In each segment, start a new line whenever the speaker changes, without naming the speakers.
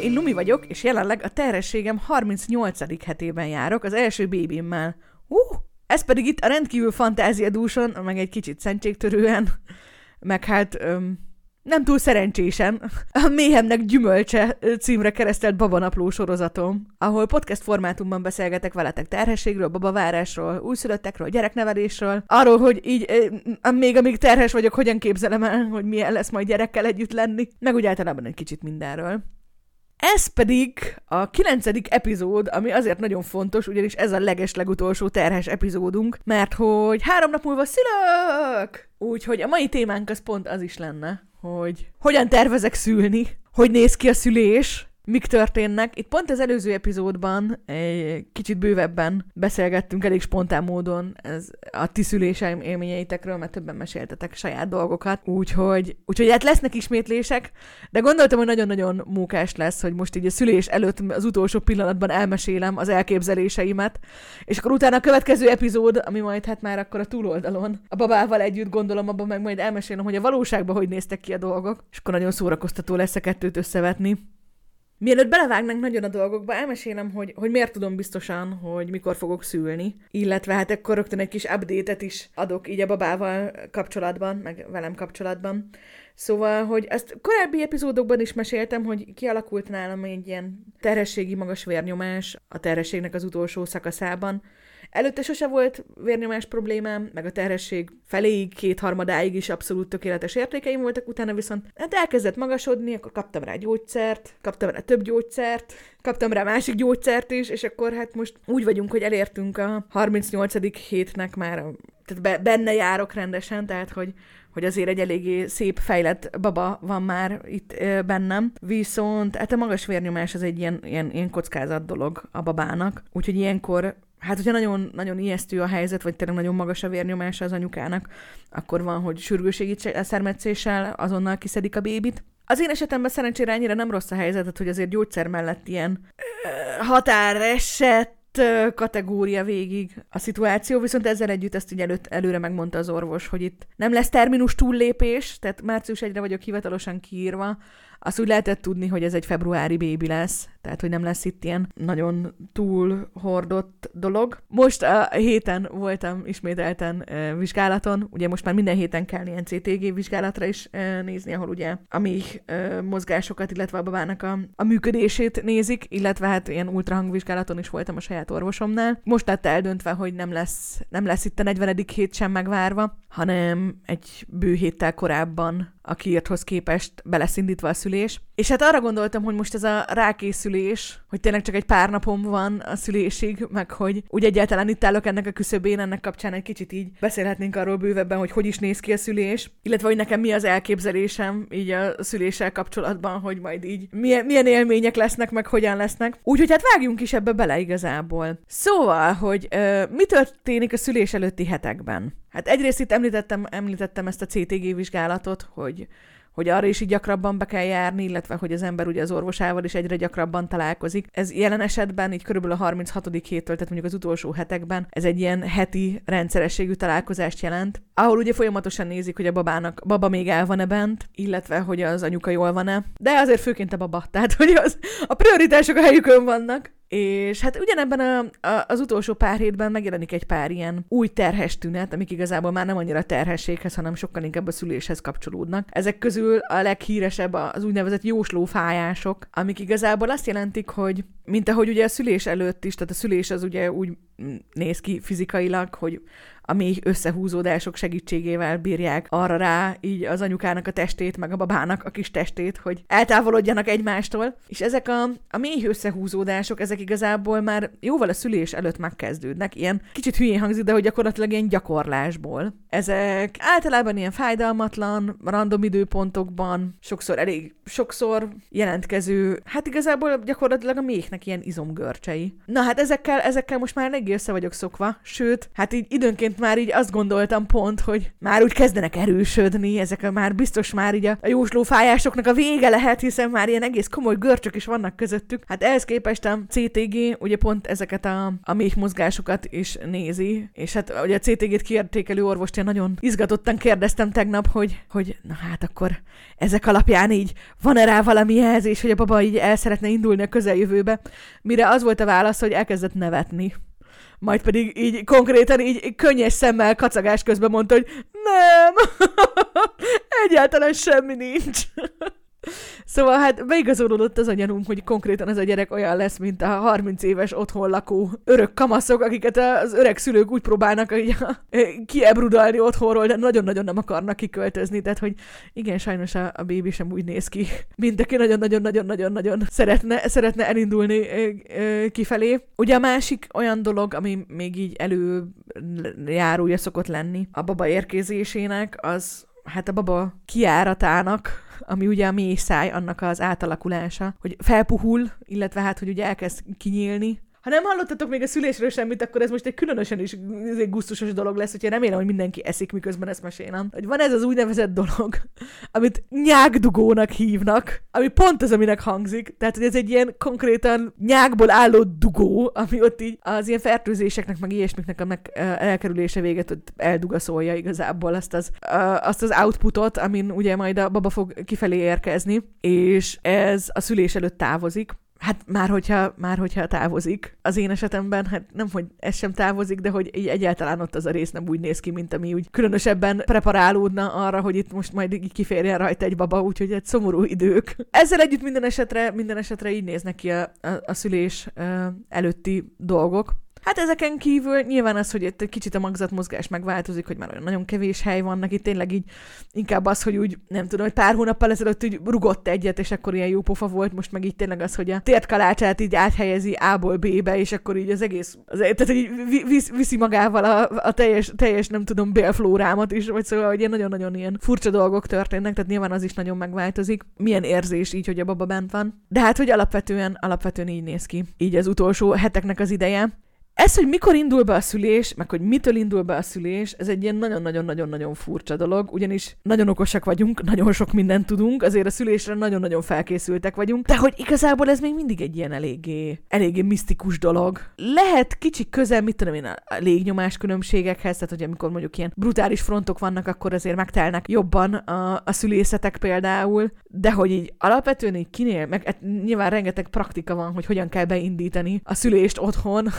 Én Lumi vagyok, és jelenleg a terhességem 38. hetében járok az első bébimmel. Uh, ez pedig itt a rendkívül fantáziadúson, meg egy kicsit szentségtörően, meg hát öm, nem túl szerencsésen, a Méhemnek gyümölcse címre keresztelt babanapló sorozatom, ahol podcast formátumban beszélgetek veletek terhességről, babavárásról, újszülöttekről, gyereknevelésről, arról, hogy így még amíg terhes vagyok, hogyan képzelem el, hogy milyen lesz majd gyerekkel együtt lenni, meg úgy általában egy kicsit mindenről. Ez pedig a kilencedik epizód, ami azért nagyon fontos, ugyanis ez a leges legutolsó terhes epizódunk, mert hogy három nap múlva szülök! Úgyhogy a mai témánk az pont az is lenne, hogy hogyan tervezek szülni, hogy néz ki a szülés, mik történnek. Itt pont az előző epizódban egy kicsit bővebben beszélgettünk elég spontán módon ez a ti szüléseim élményeitekről, mert többen meséltetek saját dolgokat. Úgyhogy, úgyhogy hát lesznek ismétlések, de gondoltam, hogy nagyon-nagyon mókás lesz, hogy most így a szülés előtt az utolsó pillanatban elmesélem az elképzeléseimet, és akkor utána a következő epizód, ami majd hát már akkor a túloldalon, a babával együtt gondolom, abban meg majd elmesélem, hogy a valóságban hogy néztek ki a dolgok, és akkor nagyon szórakoztató lesz a kettőt összevetni. Mielőtt belevágnánk nagyon a dolgokba, elmesélem, hogy, hogy miért tudom biztosan, hogy mikor fogok szülni, illetve hát akkor rögtön egy kis update-et is adok így a babával kapcsolatban, meg velem kapcsolatban. Szóval, hogy ezt korábbi epizódokban is meséltem, hogy kialakult nálam egy ilyen terhességi magas vérnyomás a terhességnek az utolsó szakaszában, Előtte sose volt vérnyomás problémám, meg a terhesség feléig, kétharmadáig is abszolút tökéletes értékeim voltak, utána viszont hát elkezdett magasodni, akkor kaptam rá gyógyszert, kaptam rá több gyógyszert, kaptam rá másik gyógyszert is, és akkor hát most úgy vagyunk, hogy elértünk a 38. hétnek már, tehát benne járok rendesen, tehát hogy hogy azért egy eléggé szép, fejlett baba van már itt bennem, viszont hát a magas vérnyomás az egy ilyen, ilyen, ilyen kockázat dolog a babának, úgyhogy ilyenkor hát hogyha nagyon, nagyon ijesztő a helyzet, vagy tényleg nagyon magas a vérnyomása az anyukának, akkor van, hogy sürgőségi szermetszéssel azonnal kiszedik a bébit. Az én esetemben szerencsére ennyire nem rossz a helyzet, hogy azért gyógyszer mellett ilyen határeset kategória végig a szituáció, viszont ezzel együtt ezt így előtt, előre megmondta az orvos, hogy itt nem lesz terminus túllépés, tehát március egyre vagyok hivatalosan kiírva, azt úgy lehetett tudni, hogy ez egy februári bébi lesz, tehát hogy nem lesz itt ilyen nagyon túl hordott dolog. Most a héten voltam ismételten e, vizsgálaton, ugye most már minden héten kell ilyen CTG vizsgálatra is e, nézni, ahol ugye a méh e, mozgásokat, illetve a babának a, a működését nézik, illetve hát ilyen ultrahangvizsgálaton is voltam a saját orvosomnál. Most lett eldöntve, hogy nem lesz, nem lesz itt a 40. hét sem megvárva, hanem egy bő héttel korábban a kiírthoz képest beleszindítva a szülés. És hát arra gondoltam, hogy most ez a rákészülés, hogy tényleg csak egy pár napom van a szülésig, meg hogy úgy egyáltalán itt állok ennek a küszöbén, ennek kapcsán egy kicsit így beszélhetnénk arról bővebben, hogy hogy is néz ki a szülés, illetve hogy nekem mi az elképzelésem így a szüléssel kapcsolatban, hogy majd így milyen, milyen élmények lesznek, meg hogyan lesznek. Úgyhogy hát vágjunk is ebbe bele igazából. Szóval, hogy ö, mi történik a szülés előtti hetekben? Hát egyrészt itt említettem, említettem ezt a CTG vizsgálatot, hogy hogy arra is így gyakrabban be kell járni, illetve hogy az ember ugye az orvosával is egyre gyakrabban találkozik. Ez jelen esetben így körülbelül a 36. héttől, tehát mondjuk az utolsó hetekben, ez egy ilyen heti rendszerességű találkozást jelent, ahol ugye folyamatosan nézik, hogy a babának, baba még el van-e bent, illetve hogy az anyuka jól van-e, de azért főként a baba, tehát hogy az, a prioritások a helyükön vannak. És hát ugyanebben a, a, az utolsó pár hétben megjelenik egy pár ilyen új terhes tünet, amik igazából már nem annyira terhességhez, hanem sokkal inkább a szüléshez kapcsolódnak. Ezek közül a leghíresebb az úgynevezett jóslófájások, amik igazából azt jelentik, hogy mint ahogy ugye a szülés előtt is, tehát a szülés az ugye úgy néz ki fizikailag, hogy a mély összehúzódások segítségével bírják arra rá így az anyukának a testét, meg a babának a kis testét, hogy eltávolodjanak egymástól. És ezek a, a mély összehúzódások, ezek igazából már jóval a szülés előtt megkezdődnek. Ilyen kicsit hülyén hangzik, de hogy gyakorlatilag ilyen gyakorlásból. Ezek általában ilyen fájdalmatlan, random időpontokban, sokszor elég sokszor jelentkező, hát igazából gyakorlatilag a méhnek lesznek ilyen izomgörcsei. Na hát ezekkel, ezekkel most már eléggé össze vagyok szokva, sőt, hát így időnként már így azt gondoltam pont, hogy már úgy kezdenek erősödni, ezek már biztos már így a, a jóslófájásoknak a vége lehet, hiszen már ilyen egész komoly görcsök is vannak közöttük. Hát ehhez képest a CTG ugye pont ezeket a, a mély mozgásokat is nézi, és hát ugye a CTG-t kiértékelő orvost én nagyon izgatottan kérdeztem tegnap, hogy, hogy na hát akkor ezek alapján így van-e rá valami jelzés, hogy a baba így el szeretne indulni a közeljövőbe, mire az volt a válasz, hogy elkezdett nevetni. Majd pedig így konkrétan így könnyes szemmel kacagás közben mondta, hogy nem, egyáltalán semmi nincs. Szóval hát beigazolódott az a gyanúm, hogy konkrétan ez a gyerek olyan lesz, mint a 30 éves otthon lakó örök kamaszok, akiket az öreg szülők úgy próbálnak hogy kiebrudalni otthonról, de nagyon-nagyon nem akarnak kiköltözni. Tehát, hogy igen, sajnos a, a bébi sem úgy néz ki, mint aki nagyon-nagyon-nagyon-nagyon-nagyon szeretne, szeretne elindulni kifelé. Ugye a másik olyan dolog, ami még így előjárója szokott lenni a baba érkezésének, az hát a baba kiáratának, ami ugye a mély száj, annak az átalakulása, hogy felpuhul, illetve hát, hogy ugye elkezd kinyílni, ha nem hallottatok még a szülésről semmit, akkor ez most egy különösen is egy gusztusos dolog lesz, úgyhogy remélem, hogy mindenki eszik, miközben ezt mesélem. Hogy van ez az úgynevezett dolog, amit nyákdugónak hívnak, ami pont az, aminek hangzik. Tehát, hogy ez egy ilyen konkrétan nyákból álló dugó, ami ott így az ilyen fertőzéseknek, meg ilyesmiknek a meg elkerülése véget ott eldugaszolja igazából azt az, azt az outputot, amin ugye majd a baba fog kifelé érkezni, és ez a szülés előtt távozik. Hát már hogyha, már hogyha távozik. Az én esetemben, hát nem, hogy ez sem távozik, de hogy így egyáltalán ott az a rész nem úgy néz ki, mint ami úgy különösebben preparálódna arra, hogy itt most majd kiférjen rajta egy baba, úgyhogy egy szomorú idők. Ezzel együtt minden esetre, minden esetre így néznek ki a, a, a szülés előtti dolgok. Hát ezeken kívül nyilván az, hogy itt egy kicsit a magzatmozgás megváltozik, hogy már olyan nagyon kevés hely vannak, itt tényleg így inkább az, hogy úgy nem tudom, hogy pár hónappal ezelőtt úgy rugott egyet, és akkor ilyen jó pofa volt, most meg így tényleg az, hogy a kalácsát így áthelyezi A-ból B-be, és akkor így az egész, az, tehát így visz, viszi magával a, a teljes, teljes, nem tudom, bélflórámat is, vagy szóval, hogy ilyen nagyon-nagyon ilyen furcsa dolgok történnek, tehát nyilván az is nagyon megváltozik. Milyen érzés így, hogy a baba bent van. De hát, hogy alapvetően, alapvetően így néz ki. Így az utolsó heteknek az ideje. Ez, hogy mikor indul be a szülés, meg hogy mitől indul be a szülés, ez egy ilyen nagyon-nagyon-nagyon-nagyon furcsa dolog, ugyanis nagyon okosak vagyunk, nagyon sok mindent tudunk, azért a szülésre nagyon-nagyon felkészültek vagyunk, de hogy igazából ez még mindig egy ilyen eléggé, eléggé misztikus dolog. Lehet kicsi közel, mit tudom én, a légnyomás különbségekhez, tehát hogy amikor mondjuk ilyen brutális frontok vannak, akkor azért megtelnek jobban a, a szülészetek például, de hogy így alapvetően így kinél, meg hát nyilván rengeteg praktika van, hogy hogyan kell beindítani a szülést otthon,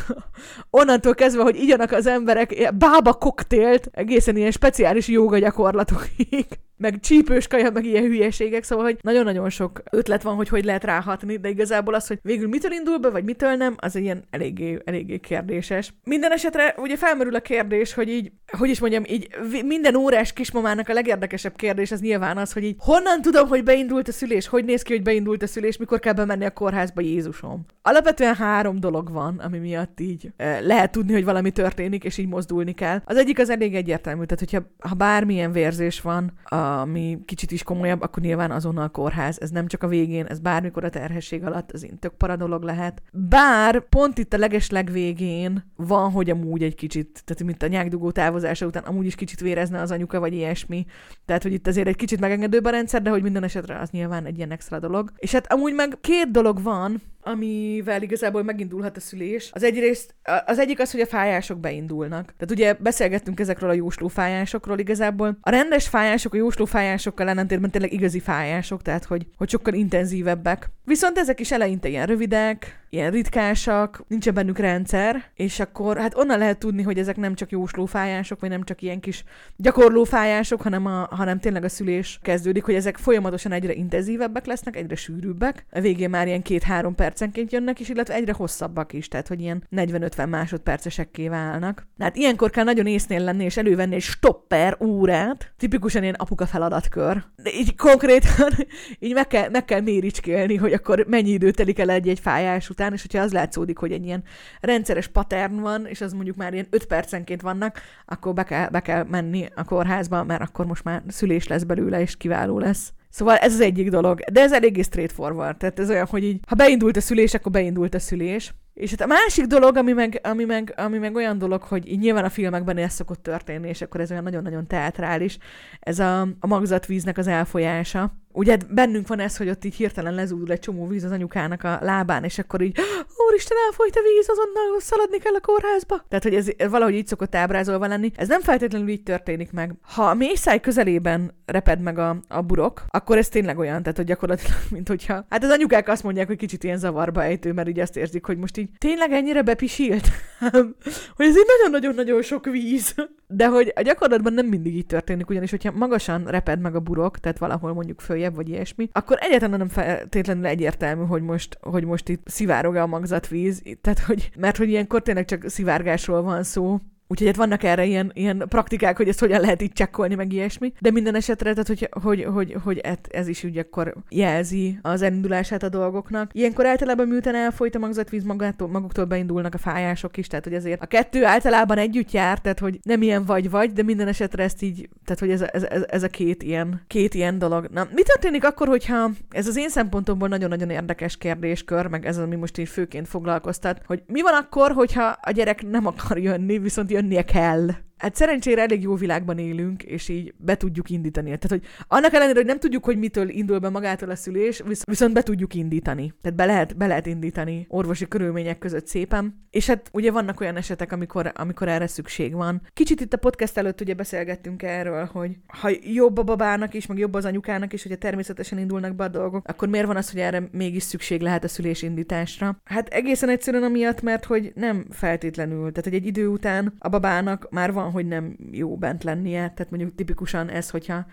onnantól kezdve, hogy igyanak az emberek bába koktélt, egészen ilyen speciális joga gyakorlatokig meg csípős kaja, meg ilyen hülyeségek, szóval, hogy nagyon-nagyon sok ötlet van, hogy hogy lehet ráhatni, de igazából az, hogy végül mitől indul be, vagy mitől nem, az ilyen eléggé, eléggé kérdéses. Minden esetre ugye felmerül a kérdés, hogy így, hogy is mondjam, így minden órás kismamának a legérdekesebb kérdés az nyilván az, hogy így honnan tudom, hogy beindult a szülés, hogy néz ki, hogy beindult a szülés, mikor kell bemenni a kórházba Jézusom. Alapvetően három dolog van, ami miatt így eh, lehet tudni, hogy valami történik, és így mozdulni kell. Az egyik az elég egyértelmű, tehát hogyha ha bármilyen vérzés van, a ami kicsit is komolyabb, akkor nyilván azonnal kórház. Ez nem csak a végén, ez bármikor a terhesség alatt, az tök paradolog lehet. Bár pont itt a leges legvégén van, hogy amúgy egy kicsit, tehát mint a nyákdugó távozása után amúgy is kicsit vérezne az anyuka, vagy ilyesmi. Tehát, hogy itt azért egy kicsit megengedőbb a rendszer, de hogy minden esetre az nyilván egy ilyen extra dolog. És hát amúgy meg két dolog van, amivel igazából megindulhat a szülés. Az, egyrészt, az egyik az, hogy a fájások beindulnak. Tehát ugye beszélgettünk ezekről a jósló fájásokról igazából. A rendes fájások a jósló fájásokkal ellentétben tényleg igazi fájások, tehát hogy, hogy sokkal intenzívebbek. Viszont ezek is eleinte ilyen rövidek, ilyen ritkásak, nincsen bennük rendszer, és akkor hát onnan lehet tudni, hogy ezek nem csak jóslófájások, vagy nem csak ilyen kis gyakorlófájások, hanem, a, hanem tényleg a szülés kezdődik, hogy ezek folyamatosan egyre intenzívebbek lesznek, egyre sűrűbbek. A végén már ilyen két-három percenként jönnek is, illetve egyre hosszabbak is, tehát hogy ilyen 40-50 másodpercesekké válnak. Hát ilyenkor kell nagyon észnél lenni, és elővenni egy stopper órát, tipikusan ilyen apuka feladatkör. De így konkrétan így meg kell, meg kell méricskélni, hogy akkor mennyi idő telik el egy-egy fájás után, és hogyha az látszódik, hogy egy ilyen rendszeres pattern van, és az mondjuk már ilyen 5 percenként vannak, akkor be kell, be kell menni a kórházba, mert akkor most már szülés lesz belőle, és kiváló lesz. Szóval ez az egyik dolog, de ez eléggé straightforward, tehát ez olyan, hogy így, ha beindult a szülés, akkor beindult a szülés. És hát a másik dolog, ami meg, ami meg, ami meg olyan dolog, hogy így nyilván a filmekben ez szokott történni, és akkor ez olyan nagyon-nagyon teatrális, ez a, a magzatvíznek az elfolyása ugye bennünk van ez, hogy ott így hirtelen lezúdul egy csomó víz az anyukának a lábán, és akkor így, úristen, elfolyt a víz, azonnal szaladni kell a kórházba. Tehát, hogy ez valahogy így szokott ábrázolva lenni. Ez nem feltétlenül így történik meg. Ha a mészáj közelében reped meg a, a burok, akkor ez tényleg olyan, tehát hogy gyakorlatilag, mint hogyha. Hát az anyukák azt mondják, hogy kicsit ilyen zavarba ejtő, mert így azt érzik, hogy most így tényleg ennyire bepisilt, hogy ez így nagyon-nagyon-nagyon sok víz. De hogy a gyakorlatban nem mindig így történik, ugyanis hogyha magasan reped meg a burok, tehát valahol mondjuk följebb vagy ilyesmi, akkor egyáltalán nem feltétlenül egyértelmű, hogy most, hogy most itt szivárog-e a magzatvíz, tehát hogy, mert hogy ilyenkor tényleg csak szivárgásról van szó, Úgyhogy hát vannak erre ilyen, ilyen praktikák, hogy ezt hogyan lehet itt csekkolni, meg ilyesmi. De minden esetre, tehát hogy, hogy, hogy, hogy ez is úgy akkor jelzi az elindulását a dolgoknak. Ilyenkor általában miután elfolyt a magzatvíz magától, maguktól beindulnak a fájások is, tehát hogy ezért a kettő általában együtt jár, tehát hogy nem ilyen vagy-vagy, de minden esetre ezt így, tehát hogy ez, ez, ez, ez a két ilyen, két ilyen dolog. Na, mi történik akkor, hogyha ez az én szempontomból nagyon-nagyon érdekes kérdéskör, meg ez, ami most így főként foglalkoztat, hogy mi van akkor, hogyha a gyerek nem akar jönni, viszont jönnie kell. Hát szerencsére elég jó világban élünk, és így be tudjuk indítani. Tehát, hogy annak ellenére, hogy nem tudjuk, hogy mitől indul be magától a szülés, viszont be tudjuk indítani. Tehát be lehet, be lehet indítani orvosi körülmények között szépen. És hát ugye vannak olyan esetek, amikor, amikor erre szükség van. Kicsit itt a podcast előtt ugye beszélgettünk erről, hogy ha jobb a babának is, meg jobb az anyukának is, hogyha természetesen indulnak be a dolgok, akkor miért van az, hogy erre mégis szükség lehet a szülésindításra? Hát egészen egyszerűen amiatt, mert hogy nem feltétlenül. Tehát, hogy egy idő után a babának már van hogy nem jó bent lennie. Tehát mondjuk tipikusan ez, hogyha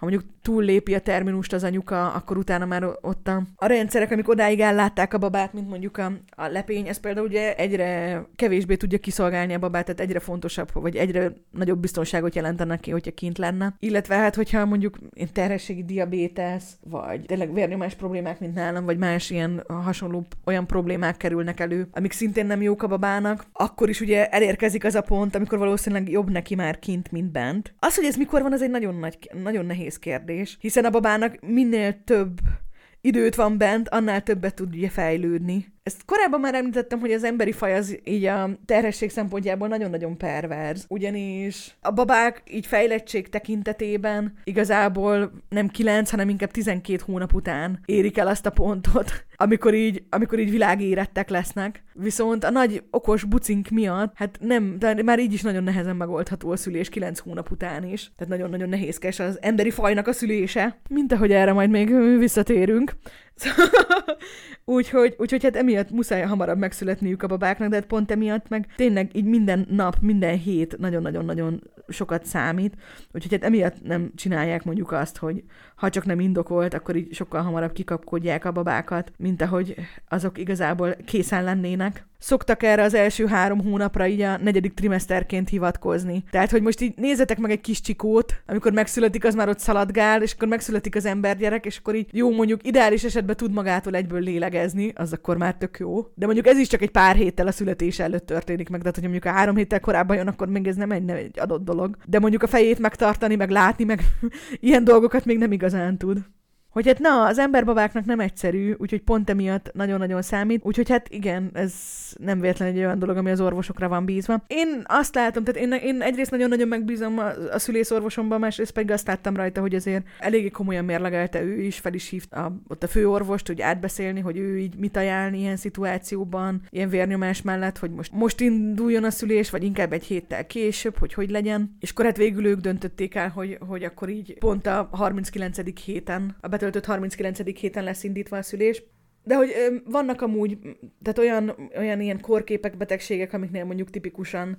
ha mondjuk túllépi a terminust az anyuka, akkor utána már ott a, a rendszerek, amik odáig ellátták a babát, mint mondjuk a, a lepény, ez például ugye egyre kevésbé tudja kiszolgálni a babát, tehát egyre fontosabb, vagy egyre nagyobb biztonságot jelentene ki, hogyha kint lenne. Illetve hát, hogyha mondjuk terhességi diabétesz, vagy tényleg vérnyomás problémák, mint nálam, vagy más ilyen hasonló olyan problémák kerülnek elő, amik szintén nem jók a babának, akkor is ugye elérkezik az a pont, amikor valószínűleg jobb neki már kint, mint bent. Az, hogy ez mikor van, az egy nagyon nagy, nagyon nehéz nehéz kérdés, hiszen a babának minél több időt van bent, annál többet tud fejlődni. Ezt korábban már említettem, hogy az emberi faj az így a terhesség szempontjából nagyon-nagyon perverz. Ugyanis a babák így fejlettség tekintetében igazából nem 9, hanem inkább 12 hónap után érik el azt a pontot, amikor így, amikor így világérettek lesznek. Viszont a nagy okos bucink miatt, hát nem, de már így is nagyon nehezen megoldható a szülés 9 hónap után is. Tehát nagyon-nagyon nehézkes az emberi fajnak a szülése, mint ahogy erre majd még visszatérünk. úgyhogy, úgyhogy hát emiatt muszáj hamarabb megszületniük a babáknak, de hát pont emiatt meg tényleg így minden nap, minden hét nagyon-nagyon-nagyon sokat számít, úgyhogy hát emiatt nem csinálják mondjuk azt, hogy ha csak nem indokolt, akkor így sokkal hamarabb kikapkodják a babákat, mint ahogy azok igazából készen lennének szoktak erre az első három hónapra így a negyedik trimeszterként hivatkozni. Tehát, hogy most így nézzetek meg egy kis csikót, amikor megszületik, az már ott szaladgál, és akkor megszületik az embergyerek, és akkor így jó, mondjuk ideális esetben tud magától egyből lélegezni, az akkor már tök jó. De mondjuk ez is csak egy pár héttel a születés előtt történik meg, tehát hogy mondjuk a három héttel korábban jön, akkor még ez nem egy, nem egy adott dolog. De mondjuk a fejét megtartani, meg látni, meg ilyen dolgokat még nem igazán tud. Hogy hát na, az emberbabáknak nem egyszerű, úgyhogy pont emiatt nagyon-nagyon számít. Úgyhogy hát igen, ez nem véletlen egy olyan dolog, ami az orvosokra van bízva. Én azt látom, tehát én, én egyrészt nagyon-nagyon megbízom a, a szülészorvosomban, másrészt pedig azt láttam rajta, hogy azért eléggé komolyan mérlegelte ő is, fel is hívta a, ott a főorvost, hogy átbeszélni, hogy ő így mit ajánl ilyen szituációban, ilyen vérnyomás mellett, hogy most, most induljon a szülés, vagy inkább egy héttel később, hogy hogy legyen. És akkor hát végül ők döntötték el, hogy, hogy akkor így pont a 39. héten a betöltött 39. héten lesz indítva a szülés. De hogy ö, vannak amúgy, tehát olyan, olyan ilyen korképek, betegségek, amiknél mondjuk tipikusan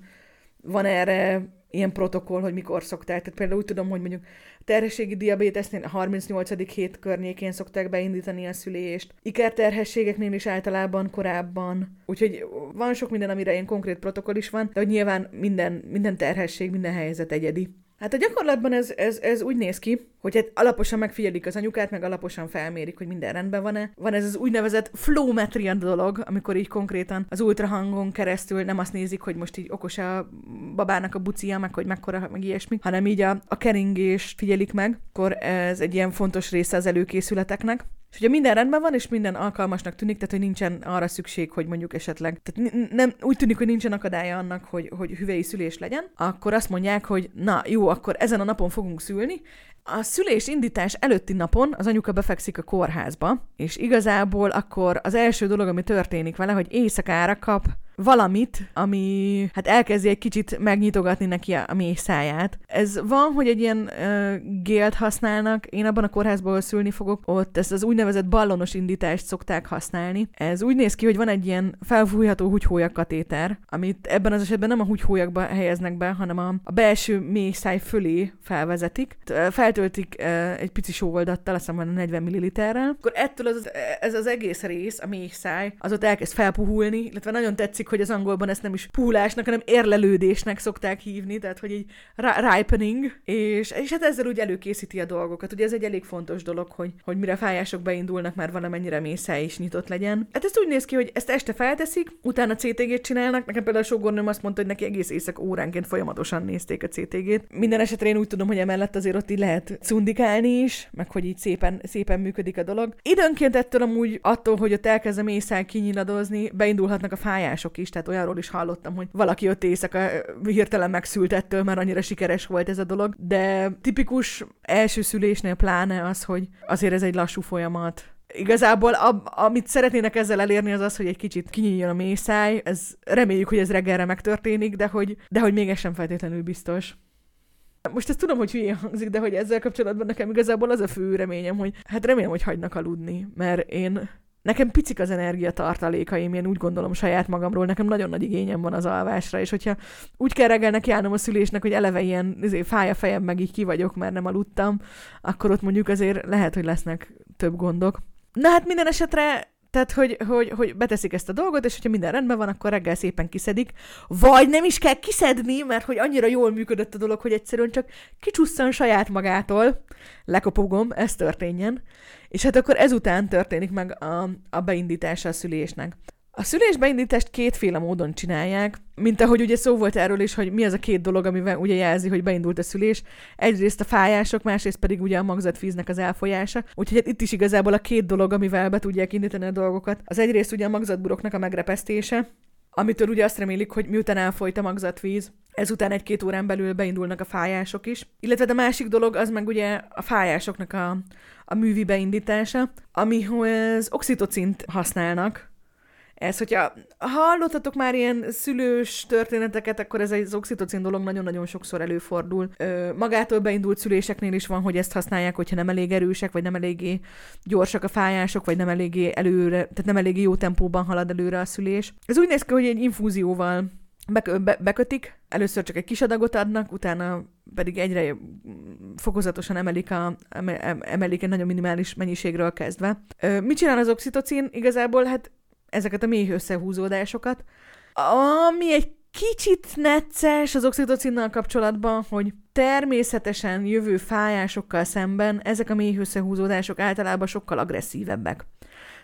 van erre ilyen protokoll, hogy mikor szokták. Tehát például úgy tudom, hogy mondjuk terhességi diabétesznél a 38. hét környékén szokták beindítani a szülést. Ikerterhességeknél is általában korábban. Úgyhogy van sok minden, amire ilyen konkrét protokoll is van, de hogy nyilván minden, minden terhesség, minden helyzet egyedi. Hát a gyakorlatban ez, ez, ez úgy néz ki, hogy hát alaposan megfigyelik az anyukát, meg alaposan felmérik, hogy minden rendben van-e. Van ez az úgynevezett flowmetria dolog, amikor így konkrétan az ultrahangon keresztül nem azt nézik, hogy most így okos a babának a bucia, meg hogy mekkora, meg ilyesmi, hanem így a, a keringést figyelik meg, akkor ez egy ilyen fontos része az előkészületeknek. És ugye minden rendben van, és minden alkalmasnak tűnik, tehát hogy nincsen arra szükség, hogy mondjuk esetleg, tehát nem, úgy tűnik, hogy nincsen akadálya annak, hogy, hogy hüvei szülés legyen, akkor azt mondják, hogy na jó, akkor ezen a napon fogunk szülni, a szülés indítás előtti napon az anyuka befekszik a kórházba, és igazából akkor az első dolog, ami történik vele, hogy éjszakára kap valamit, ami hát elkezdi egy kicsit megnyitogatni neki a, a mély száját. Ez van, hogy egy ilyen uh, gélt használnak, én abban a kórházból szülni fogok, ott ezt az úgynevezett ballonos indítást szokták használni. Ez úgy néz ki, hogy van egy ilyen felfújható húgyhólyak katéter, amit ebben az esetben nem a húgyhólyakba helyeznek be, hanem a, a belső mély száj fölé felvezetik. Feltöltik uh, egy pici sóoldattal, azt hiszem 40 ml-rel. Akkor ettől az, ez az egész rész, a mély száj, az ott elkezd felpuhulni, illetve nagyon tetszik, hogy az angolban ezt nem is púlásnak, hanem érlelődésnek szokták hívni, tehát hogy így ripening, és, és hát ezzel úgy előkészíti a dolgokat. Ugye ez egy elég fontos dolog, hogy, hogy mire fájások beindulnak, már valamennyire mészá is nyitott legyen. Hát ez úgy néz ki, hogy ezt este felteszik, utána CTG-t csinálnak. Nekem például a sógornőm azt mondta, hogy neki egész éjszak óránként folyamatosan nézték a CTG-t. Minden esetre én úgy tudom, hogy emellett azért ott így lehet cundikálni is, meg hogy így szépen, szépen működik a dolog. Időnként ettől amúgy attól, hogy ott elkezd a mészál kinyiladozni, beindulhatnak a fájások is, tehát olyanról is hallottam, hogy valaki ott éjszaka hirtelen megszült ettől, mert annyira sikeres volt ez a dolog, de tipikus első szülésnél pláne az, hogy azért ez egy lassú folyamat, Igazából ab, amit szeretnének ezzel elérni az az, hogy egy kicsit kinyíljon a mészáj, ez reméljük, hogy ez reggelre megtörténik, de hogy, de hogy még ez sem feltétlenül biztos. Most ezt tudom, hogy hülye hangzik, de hogy ezzel kapcsolatban nekem igazából az a fő reményem, hogy hát remélem, hogy hagynak aludni, mert én Nekem picik az energiatartalékaim, én úgy gondolom saját magamról, nekem nagyon nagy igényem van az alvásra, és hogyha úgy kell reggelnek járnom a szülésnek, hogy eleve ilyen azért fáj a fejem, meg így ki vagyok, mert nem aludtam, akkor ott mondjuk azért lehet, hogy lesznek több gondok. Na hát minden esetre tehát, hogy, hogy, hogy beteszik ezt a dolgot, és hogyha minden rendben van, akkor reggel szépen kiszedik. Vagy nem is kell kiszedni, mert hogy annyira jól működött a dolog, hogy egyszerűen csak kicsusszan saját magától, lekopogom, ez történjen. És hát akkor ezután történik meg a, a beindítása a szülésnek. A szülésbeindítást kétféle módon csinálják, mint ahogy ugye szó volt erről is, hogy mi az a két dolog, amivel ugye jelzi, hogy beindult a szülés. Egyrészt a fájások, másrészt pedig ugye a magzatvíznek az elfolyása. Úgyhogy hát itt is igazából a két dolog, amivel be tudják indítani a dolgokat. Az egyrészt ugye a magzatburoknak a megrepesztése, amitől ugye azt remélik, hogy miután elfolyt a magzatvíz, ezután egy-két órán belül beindulnak a fájások is. Illetve a másik dolog az meg ugye a fájásoknak a, a művi beindítása, amihoz oxitocint használnak, ez, hogyha hallottatok már ilyen szülős történeteket, akkor ez egy oxitocin dolog nagyon-nagyon sokszor előfordul. Ö, magától beindult szüléseknél is van, hogy ezt használják, hogyha nem elég erősek, vagy nem eléggé gyorsak a fájások, vagy nem eléggé előre, tehát nem eléggé jó tempóban halad előre a szülés. Ez úgy néz ki, hogy egy infúzióval be, be, bekötik, először csak egy kis adagot adnak, utána pedig egyre fokozatosan emelik, a, emelik egy nagyon minimális mennyiségről kezdve. Ö, mit csinál az oxitocin? Igazából hát ezeket a mély összehúzódásokat. Ami egy kicsit necces az oxitocinnal kapcsolatban, hogy természetesen jövő fájásokkal szemben ezek a mély összehúzódások általában sokkal agresszívebbek.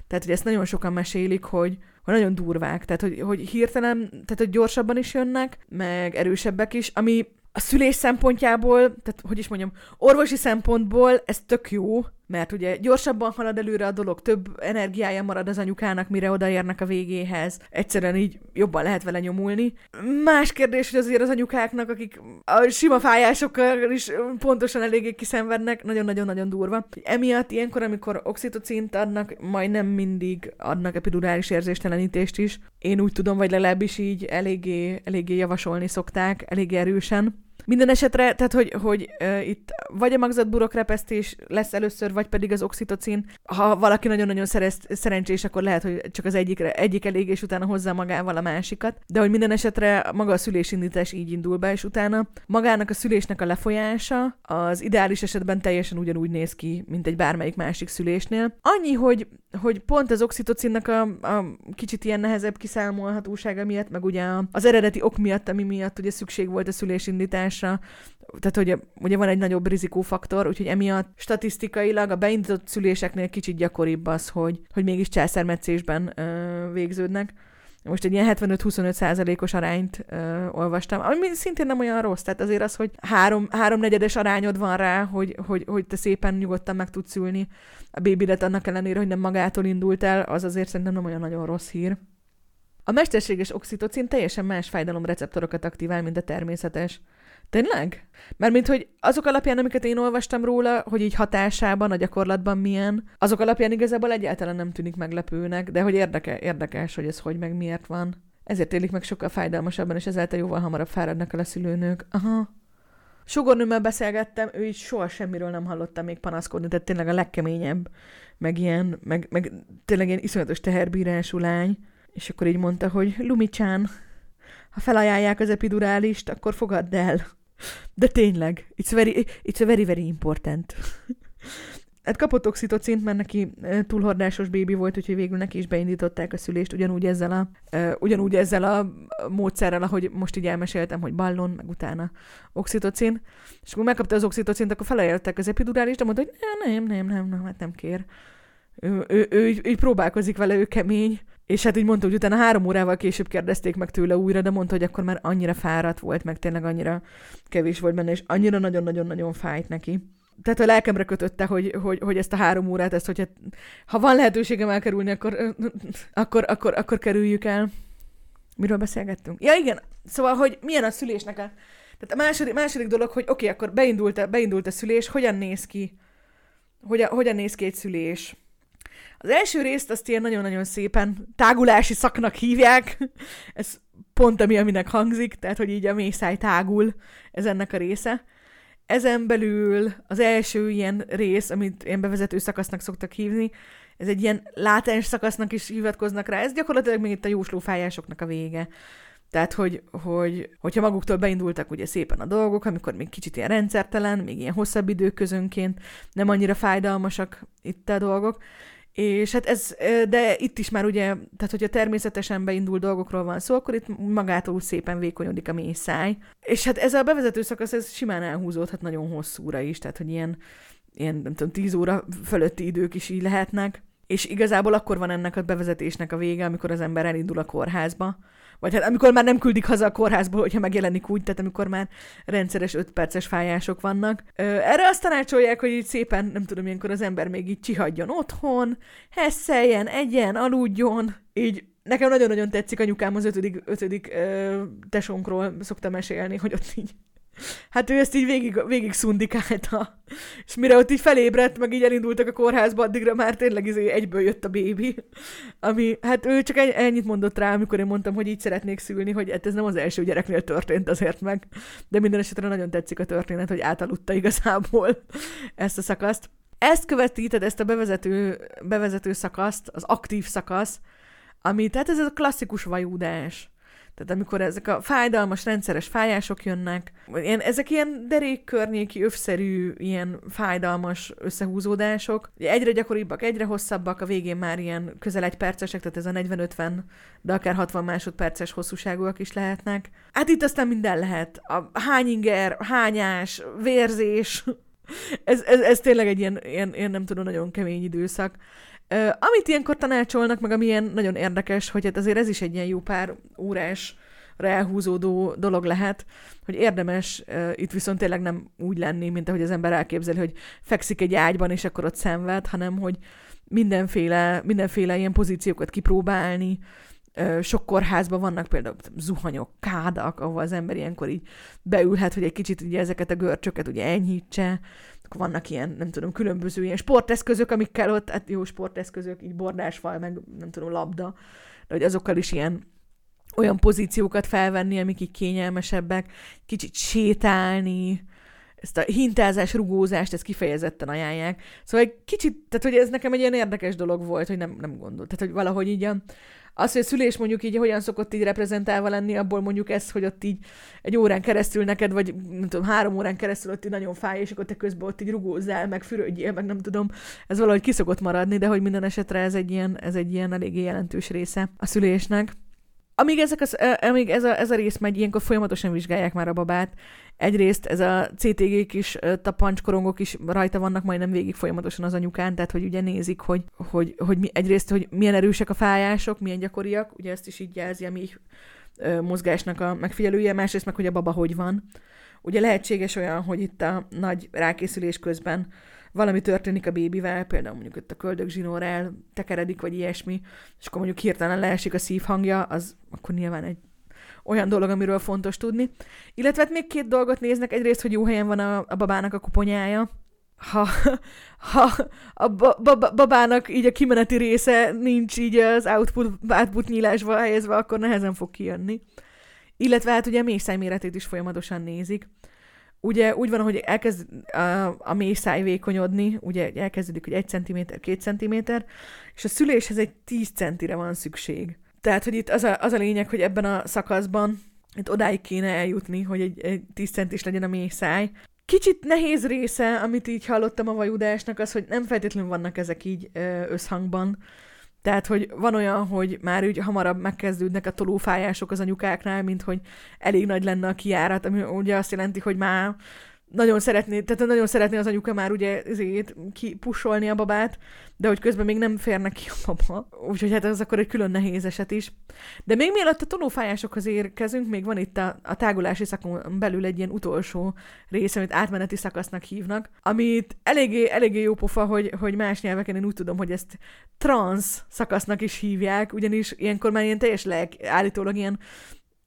Tehát, hogy ezt nagyon sokan mesélik, hogy, hogy nagyon durvák, tehát, hogy, hogy hirtelen, tehát, hogy gyorsabban is jönnek, meg erősebbek is, ami a szülés szempontjából, tehát hogy is mondjam, orvosi szempontból ez tök jó, mert ugye gyorsabban halad előre a dolog, több energiája marad az anyukának, mire odaérnek a végéhez. Egyszerűen így jobban lehet vele nyomulni. Más kérdés, hogy azért az anyukáknak, akik a sima fájásokkal is pontosan eléggé kiszenvednek, nagyon-nagyon-nagyon durva. Emiatt ilyenkor, amikor oxitocint adnak, majdnem mindig adnak epidurális érzéstelenítést is. Én úgy tudom, vagy legalábbis így eléggé, eléggé javasolni szokták, eléggé erősen. Minden esetre, tehát hogy, hogy uh, itt vagy a magzatburokrepesztés lesz először, vagy pedig az oxitocin. Ha valaki nagyon-nagyon szerez, szerencsés, akkor lehet, hogy csak az egyikre, egyik elég, és utána hozzá magával a másikat. De hogy minden esetre maga a szülésindítás így indul be, és utána magának a szülésnek a lefolyása az ideális esetben teljesen ugyanúgy néz ki, mint egy bármelyik másik szülésnél. Annyi, hogy, hogy pont az oxitocinnak a, a kicsit ilyen nehezebb kiszámolhatósága miatt, meg ugye az eredeti ok miatt, ami miatt ugye szükség volt a szülésindítás, tehát hogy ugye van egy nagyobb rizikófaktor, úgyhogy emiatt statisztikailag a beindított szüléseknél kicsit gyakoribb az, hogy, hogy mégis császármetszésben ö, végződnek. Most egy ilyen 75-25 százalékos arányt ö, olvastam, ami szintén nem olyan rossz, tehát azért az, hogy három, háromnegyedes arányod van rá, hogy, hogy, hogy te szépen nyugodtan meg tudsz ülni a bébidet annak ellenére, hogy nem magától indult el, az azért szerintem nem olyan nagyon rossz hír. A mesterséges oxitocin teljesen más fájdalomreceptorokat aktivál, mint a természetes. Tényleg? Mert mint hogy azok alapján, amiket én olvastam róla, hogy így hatásában, a gyakorlatban milyen, azok alapján igazából egyáltalán nem tűnik meglepőnek, de hogy érdeke, érdekes, hogy ez hogy meg miért van. Ezért élik meg sokkal fájdalmasabban, és ezáltal jóval hamarabb fáradnak el a szülőnők. Aha. Sugornőmmel beszélgettem, ő így soha semmiről nem hallottam még panaszkodni, tehát tényleg a legkeményebb, meg ilyen, meg, meg tényleg ilyen iszonyatos teherbírású lány. És akkor így mondta, hogy Lumicsán, ha felajánlják az epidurálist, akkor fogadd el. De tényleg, it's very, it's a very, very important. Hát kapott oxitocint, mert neki túlhordásos bébi volt, úgyhogy végül neki is beindították a szülést, ugyanúgy ezzel a, ugyanúgy ezzel a módszerrel, ahogy most így elmeséltem, hogy ballon, meg utána oxitocin. És akkor megkapta az oxitocint, akkor felajánlották az epidurálist, de mondta, hogy nem, nem, nem, nem, hát nem kér. Ő, ő, ő, ő, ő próbálkozik vele, ő kemény. És hát így mondta, hogy utána három órával később kérdezték meg tőle újra, de mondta, hogy akkor már annyira fáradt volt, meg tényleg annyira kevés volt benne, és annyira nagyon-nagyon-nagyon fájt neki. Tehát a lelkemre kötötte, hogy, hogy, hogy ezt a három órát, ezt, hogyha ha van lehetőségem elkerülni, akkor, akkor, akkor, akkor kerüljük el. Miről beszélgettünk? Ja, igen. Szóval, hogy milyen a szülésnek a... Tehát a második, második dolog, hogy oké, okay, akkor beindult a, beindult a szülés, hogyan néz ki? Hogyan, hogyan néz ki egy szülés? Az első részt azt ilyen nagyon-nagyon szépen tágulási szaknak hívják. Ez pont ami, aminek hangzik, tehát hogy így a mészáj tágul, ez ennek a része. Ezen belül az első ilyen rész, amit ilyen bevezető szakasznak szoktak hívni, ez egy ilyen látens szakasznak is hivatkoznak rá, ez gyakorlatilag még itt a jóslófájásoknak a vége. Tehát, hogy, hogy, hogyha maguktól beindultak ugye szépen a dolgok, amikor még kicsit ilyen rendszertelen, még ilyen hosszabb időközönként nem annyira fájdalmasak itt a dolgok, és hát ez, de itt is már ugye, tehát hogyha természetesen beindul dolgokról van szó, akkor itt magától szépen vékonyodik a mély száj. És hát ez a bevezető szakasz, ez simán elhúzódhat nagyon hosszúra is, tehát hogy ilyen, ilyen nem tudom, tíz óra fölötti idők is így lehetnek. És igazából akkor van ennek a bevezetésnek a vége, amikor az ember elindul a kórházba, vagy hát amikor már nem küldik haza a kórházból, hogyha megjelenik úgy, tehát amikor már rendszeres 5 perces fájások vannak. Erre azt tanácsolják, hogy így szépen, nem tudom, ilyenkor az ember még így csihadjon otthon, hesszeljen, egyen, aludjon, így Nekem nagyon-nagyon tetszik anyukám az ötödik, ötödik ö, tesónkról szokta mesélni, hogy ott így Hát ő ezt így végig, végig szundikálta. És mire ott így felébredt, meg így elindultak a kórházba, addigra már tényleg izé egyből jött a bébi. Ami, hát ő csak ennyit mondott rá, amikor én mondtam, hogy így szeretnék szülni, hogy hát ez nem az első gyereknél történt azért meg. De minden esetre nagyon tetszik a történet, hogy átaludta igazából ezt a szakaszt. Ezt követíted, ezt a bevezető, bevezető szakaszt, az aktív szakasz, ami, tehát ez a klasszikus vajúdás tehát amikor ezek a fájdalmas, rendszeres fájások jönnek, ilyen, ezek ilyen derékkörnyéki, övszerű, ilyen fájdalmas összehúzódások, egyre gyakoribbak, egyre hosszabbak, a végén már ilyen közel egy percesek, tehát ez a 40-50, de akár 60 másodperces hosszúságúak is lehetnek. Hát itt aztán minden lehet. A hányinger, hányás, vérzés, ez, ez, ez tényleg egy ilyen, ilyen, ilyen, nem tudom, nagyon kemény időszak. Uh, amit ilyenkor tanácsolnak, meg ami ilyen nagyon érdekes, hogy hát azért ez is egy ilyen jó pár órás elhúzódó dolog lehet, hogy érdemes uh, itt viszont tényleg nem úgy lenni, mint ahogy az ember elképzeli, hogy fekszik egy ágyban, és akkor ott szenved, hanem hogy mindenféle, mindenféle ilyen pozíciókat kipróbálni, sok kórházban vannak például zuhanyok, kádak, ahol az ember ilyenkor így beülhet, hogy egy kicsit ugye ezeket a görcsöket ugye enyhítse, vannak ilyen, nem tudom, különböző ilyen sporteszközök, amikkel ott, hát jó sporteszközök, így bordásfal, meg nem tudom, labda, de hogy azokkal is ilyen olyan pozíciókat felvenni, amik így kényelmesebbek, kicsit sétálni, ezt a hintázás, rugózást, ezt kifejezetten ajánlják. Szóval egy kicsit, tehát hogy ez nekem egy ilyen érdekes dolog volt, hogy nem, nem gondolt. Tehát, hogy valahogy így a, az, hogy a szülés mondjuk így hogyan szokott így reprezentálva lenni, abból mondjuk ez, hogy ott így egy órán keresztül neked, vagy nem tudom, három órán keresztül ott így nagyon fáj, és akkor te közben ott így rugózzál, meg fürödjél, meg nem tudom, ez valahogy kiszokott maradni, de hogy minden esetre ez egy ilyen, ez egy ilyen eléggé jelentős része a szülésnek. amíg, ezek az, amíg ez, a, ez a rész megy, ilyenkor folyamatosan vizsgálják már a babát. Egyrészt ez a CTG-k is, tapancskorongok is rajta vannak majdnem végig folyamatosan az anyukán, tehát hogy ugye nézik, hogy, hogy, hogy mi, egyrészt, hogy milyen erősek a fájások, milyen gyakoriak, ugye ezt is így jelzi a mi mozgásnak a megfigyelője, másrészt meg, hogy a baba hogy van. Ugye lehetséges olyan, hogy itt a nagy rákészülés közben valami történik a bébivel, például mondjuk itt a köldögzsinór tekeredik, vagy ilyesmi, és akkor mondjuk hirtelen leesik a szívhangja, az akkor nyilván egy olyan dolog, amiről fontos tudni. Illetve hát még két dolgot néznek, egyrészt, hogy jó helyen van a, a babának a koponyája, ha, ha a ba- babának így a kimeneti része nincs így az output, output nyílásba helyezve, akkor nehezen fog kijönni. Illetve hát ugye a mészáj méretét is folyamatosan nézik. Ugye úgy van, hogy elkezd a, a mészáj vékonyodni, ugye elkezdődik, hogy 1 cm, 2 cm, és a szüléshez egy 10 centire van szükség. Tehát, hogy itt az a, az a lényeg, hogy ebben a szakaszban itt odáig kéne eljutni, hogy egy, egy 10 centis legyen a mészáj. Kicsit nehéz része, amit így hallottam a vajudásnak, az, hogy nem feltétlenül vannak ezek így összhangban. Tehát, hogy van olyan, hogy már úgy hamarabb megkezdődnek a tolófájások az anyukáknál, mint hogy elég nagy lenne a kiárat, ami ugye azt jelenti, hogy már nagyon szeretné, tehát nagyon szeretné az anyuka már ugye ezért kipusolni a babát, de hogy közben még nem férnek ki a baba. Úgyhogy hát ez akkor egy külön nehéz eset is. De még mielőtt a tonófájásokhoz érkezünk, még van itt a, a tágulási szakon belül egy ilyen utolsó rész, amit átmeneti szakasznak hívnak, amit eléggé, eléggé jó pofa, hogy, hogy más nyelveken én úgy tudom, hogy ezt trans szakasznak is hívják, ugyanis ilyenkor már ilyen teljes lelk, állítólag ilyen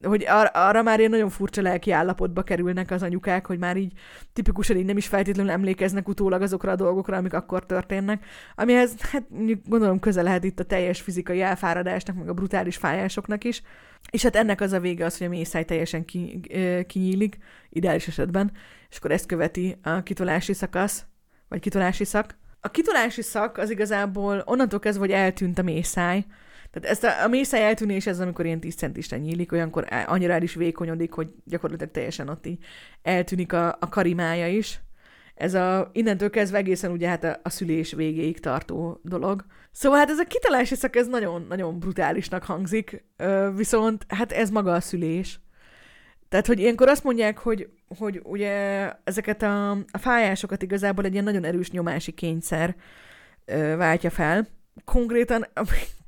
hogy ar- arra már ilyen nagyon furcsa lelki állapotba kerülnek az anyukák, hogy már így tipikusan így nem is feltétlenül emlékeznek utólag azokra a dolgokra, amik akkor történnek, amihez hát gondolom közel lehet itt a teljes fizikai elfáradásnak, meg a brutális fájásoknak is, és hát ennek az a vége az, hogy a mészáj teljesen ki, kinyílik, ideális esetben, és akkor ezt követi a kitolási szakasz, vagy kitolási szak. A kitolási szak az igazából onnantól kezdve, hogy eltűnt a mészáj, tehát ezt a, a mészáj eltűnés, ez amikor ilyen 10 centisten nyílik, olyankor annyira el is vékonyodik, hogy gyakorlatilag teljesen ott így eltűnik a, a karimája is. Ez a innentől kezdve egészen ugye hát a, a szülés végéig tartó dolog. Szóval hát ez a kitalási szak, ez nagyon-nagyon brutálisnak hangzik, viszont hát ez maga a szülés. Tehát, hogy ilyenkor azt mondják, hogy, hogy ugye ezeket a, a fájásokat igazából egy ilyen nagyon erős nyomási kényszer ö, váltja fel. Konkrétan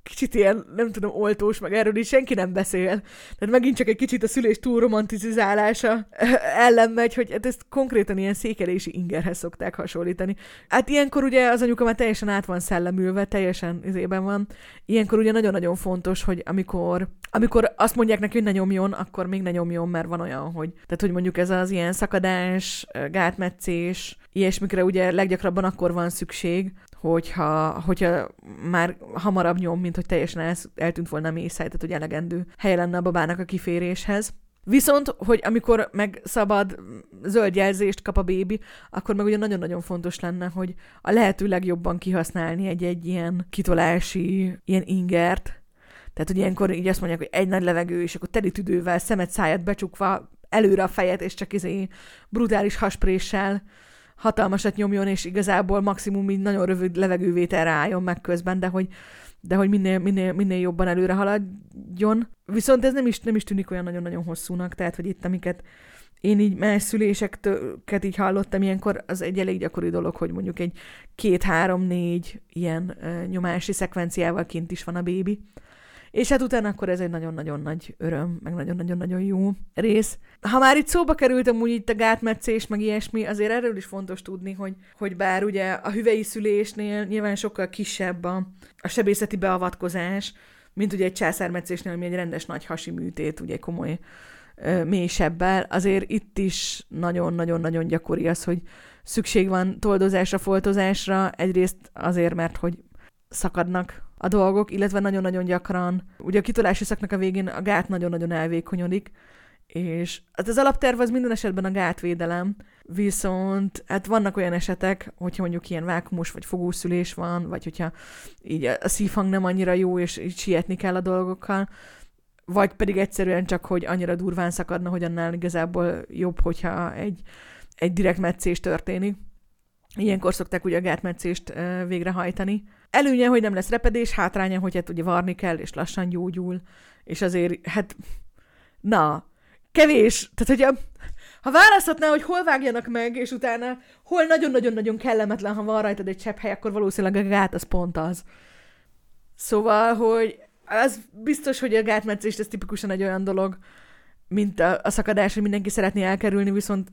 kicsit ilyen, nem tudom, oltós, meg erről is senki nem beszél. Tehát megint csak egy kicsit a szülés túl romantizálása ellen megy, hogy hát ezt konkrétan ilyen székelési ingerhez szokták hasonlítani. Hát ilyenkor ugye az anyuka már teljesen át van szellemülve, teljesen izében van. Ilyenkor ugye nagyon-nagyon fontos, hogy amikor, amikor azt mondják neki, hogy ne nyomjon, akkor még ne nyomjon, mert van olyan, hogy, tehát hogy mondjuk ez az ilyen szakadás, gátmetszés, ilyesmikre ugye leggyakrabban akkor van szükség, hogyha, hogyha már hamarabb nyom, mint hogy teljesen el, eltűnt volna a mészáj, tehát hogy elegendő helye lenne a babának a kiféréshez. Viszont, hogy amikor meg szabad zöld jelzést kap a bébi, akkor meg ugye nagyon-nagyon fontos lenne, hogy a lehető legjobban kihasználni egy-egy ilyen kitolási, ilyen ingert. Tehát, hogy ilyenkor így azt mondják, hogy egy nagy levegő, és akkor teli tüdővel, szemet, száját becsukva, előre a fejet, és csak izé brutális haspréssel hatalmasat nyomjon, és igazából maximum így nagyon rövid levegővételre álljon meg közben, de hogy, de hogy minél, minél, minél jobban előre haladjon. Viszont ez nem is, nem is tűnik olyan nagyon-nagyon hosszúnak, tehát hogy itt amiket én így más szüléseket így hallottam ilyenkor, az egy elég gyakori dolog, hogy mondjuk egy két-három-négy ilyen uh, nyomási szekvenciával kint is van a bébi. És hát utána akkor ez egy nagyon-nagyon nagy öröm, meg nagyon-nagyon-nagyon jó rész. Ha már itt szóba kerültem úgy itt a gátmetszés, meg ilyesmi, azért erről is fontos tudni, hogy, hogy bár ugye a hüvei szülésnél nyilván sokkal kisebb a, a sebészeti beavatkozás, mint ugye egy császármetszésnél, ami egy rendes nagy hasi műtét, ugye komoly mélysebbel, azért itt is nagyon-nagyon-nagyon gyakori az, hogy szükség van toldozásra, foltozásra, egyrészt azért, mert hogy szakadnak a dolgok, illetve nagyon-nagyon gyakran, ugye a kitolási szaknak a végén a gát nagyon-nagyon elvékonyodik, és hát az alapterv az minden esetben a gátvédelem, viszont hát vannak olyan esetek, hogyha mondjuk ilyen vákumos vagy fogószülés van, vagy hogyha így a szívhang nem annyira jó, és így sietni kell a dolgokkal, vagy pedig egyszerűen csak, hogy annyira durván szakadna, hogy annál igazából jobb, hogyha egy, egy direkt meccés történik Ilyenkor szokták ugye a gátmetszést végrehajtani. Előnye, hogy nem lesz repedés, hátránya, hogy hát ugye varni kell, és lassan gyógyul, és azért, hát, na, kevés, tehát hogy a, ha választhatná, hogy hol vágjanak meg, és utána hol nagyon-nagyon-nagyon kellemetlen, ha van rajtad egy csepp hely, akkor valószínűleg a gát az pont az. Szóval, hogy az biztos, hogy a gátmetszést ez tipikusan egy olyan dolog, mint a, a szakadás, hogy mindenki szeretné elkerülni, viszont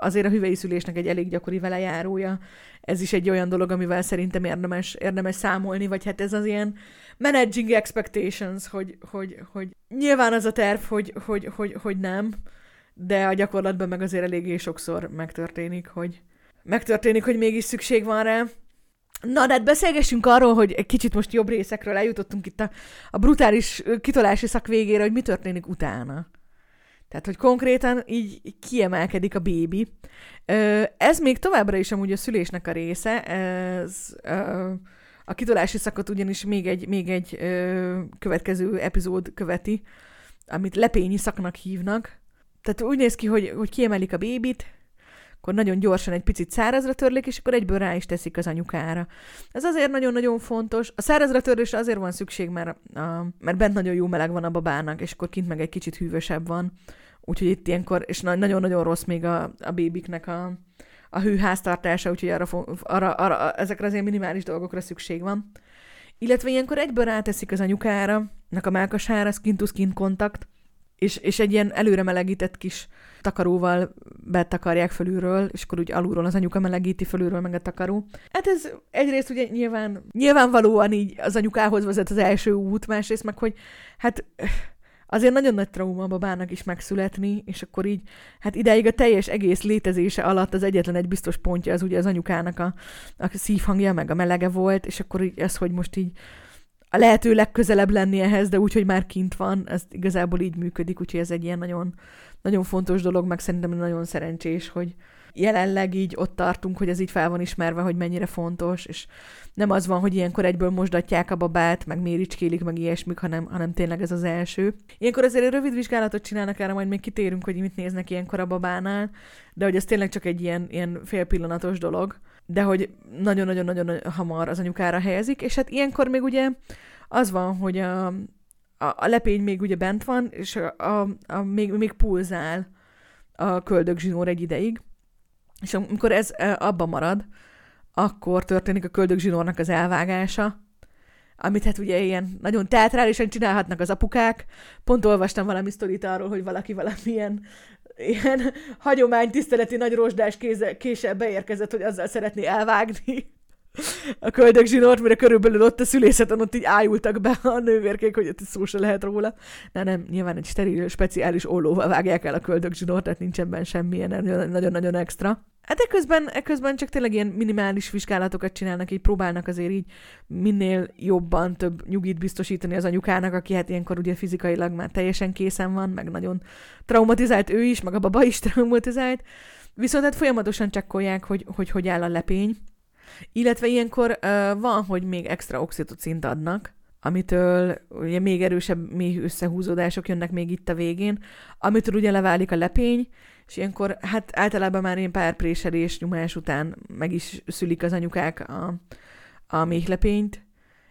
azért a hüvei szülésnek egy elég gyakori velejárója. Ez is egy olyan dolog, amivel szerintem érdemes, érdemes számolni, vagy hát ez az ilyen managing expectations, hogy, hogy, hogy nyilván az a terv, hogy, hogy, hogy, hogy nem, de a gyakorlatban meg azért eléggé sokszor megtörténik, hogy megtörténik, hogy mégis szükség van rá. Na, de hát beszélgessünk arról, hogy egy kicsit most jobb részekről eljutottunk itt a, a brutális kitolási szak végére, hogy mi történik utána. Tehát, hogy konkrétan így kiemelkedik a bébi. Ez még továbbra is amúgy a szülésnek a része, ez a kitolási szakot ugyanis még egy, még egy következő epizód követi, amit lepényi szaknak hívnak. Tehát úgy néz ki, hogy, hogy kiemelik a bébit, akkor nagyon gyorsan egy picit szárazra törlik, és akkor egyből rá is teszik az anyukára. Ez azért nagyon-nagyon fontos. A szárazra törlésre azért van szükség, mert, a, mert bent nagyon jó meleg van a babának, és akkor kint meg egy kicsit hűvösebb van. Úgyhogy itt ilyenkor, és nagyon-nagyon rossz még a, a bébiknek a, a hőháztartása, úgyhogy arra, arra, arra, ezekre az ilyen minimális dolgokra szükség van. Illetve ilyenkor egyből ráteszik az anyukára, nek a melkasára, skin to skin kontakt, és, és egy ilyen előre melegített kis takaróval betakarják fölülről, és akkor úgy alulról az anyuka melegíti fölülről meg a takaró. Hát ez egyrészt ugye nyilván, nyilvánvalóan így az anyukához vezet az első út, másrészt meg, hogy hát azért nagyon nagy trauma a babának is megszületni, és akkor így, hát ideig a teljes egész létezése alatt az egyetlen egy biztos pontja az ugye az anyukának a, a szívhangja, meg a melege volt, és akkor így ez, hogy most így a lehető legközelebb lenni ehhez, de úgy, hogy már kint van, ez igazából így működik, úgyhogy ez egy ilyen nagyon, nagyon fontos dolog, meg szerintem nagyon szerencsés, hogy jelenleg így ott tartunk, hogy ez így fel van ismerve, hogy mennyire fontos, és nem az van, hogy ilyenkor egyből mosdatják a babát, meg méricskélik, meg ilyesmik, hanem, hanem tényleg ez az első. Ilyenkor azért egy rövid vizsgálatot csinálnak, erre majd még kitérünk, hogy mit néznek ilyenkor a babánál, de hogy ez tényleg csak egy ilyen, ilyen fél pillanatos dolog, de hogy nagyon-nagyon-nagyon hamar az anyukára helyezik, és hát ilyenkor még ugye az van, hogy a, a, a lepény még ugye bent van, és a, a, a még, még pulzál a köldögzsinór egy ideig, és amikor ez abba marad, akkor történik a köldögzsinórnak az elvágása, amit hát ugye ilyen nagyon teatrálisan csinálhatnak az apukák. Pont olvastam valami sztorit arról, hogy valaki valamilyen ilyen hagyománytiszteleti nagy rozsdás kéze, beérkezett, hogy azzal szeretné elvágni a köldögzsinort, mire körülbelül ott a szülészeten ott így ájultak be a nővérkék, hogy ott szó se lehet róla. De nem, nyilván egy steril, speciális ollóval vágják el a köldögzsinort, tehát nincsen benne semmilyen nagyon-nagyon extra. Hát ekközben, ekközben csak tényleg ilyen minimális vizsgálatokat csinálnak, így próbálnak azért így minél jobban több nyugit biztosítani az anyukának, aki hát ilyenkor ugye fizikailag már teljesen készen van, meg nagyon traumatizált ő is, meg a baba is traumatizált. Viszont hát folyamatosan csekkolják, hogy, hogy hogy áll a lepény. Illetve ilyenkor uh, van, hogy még extra oxitocint adnak, amitől ugye még erősebb mély összehúzódások jönnek még itt a végén, amitől ugye leválik a lepény, és ilyenkor hát általában már én pár préselés nyomás után meg is szülik az anyukák a, a méhlepényt.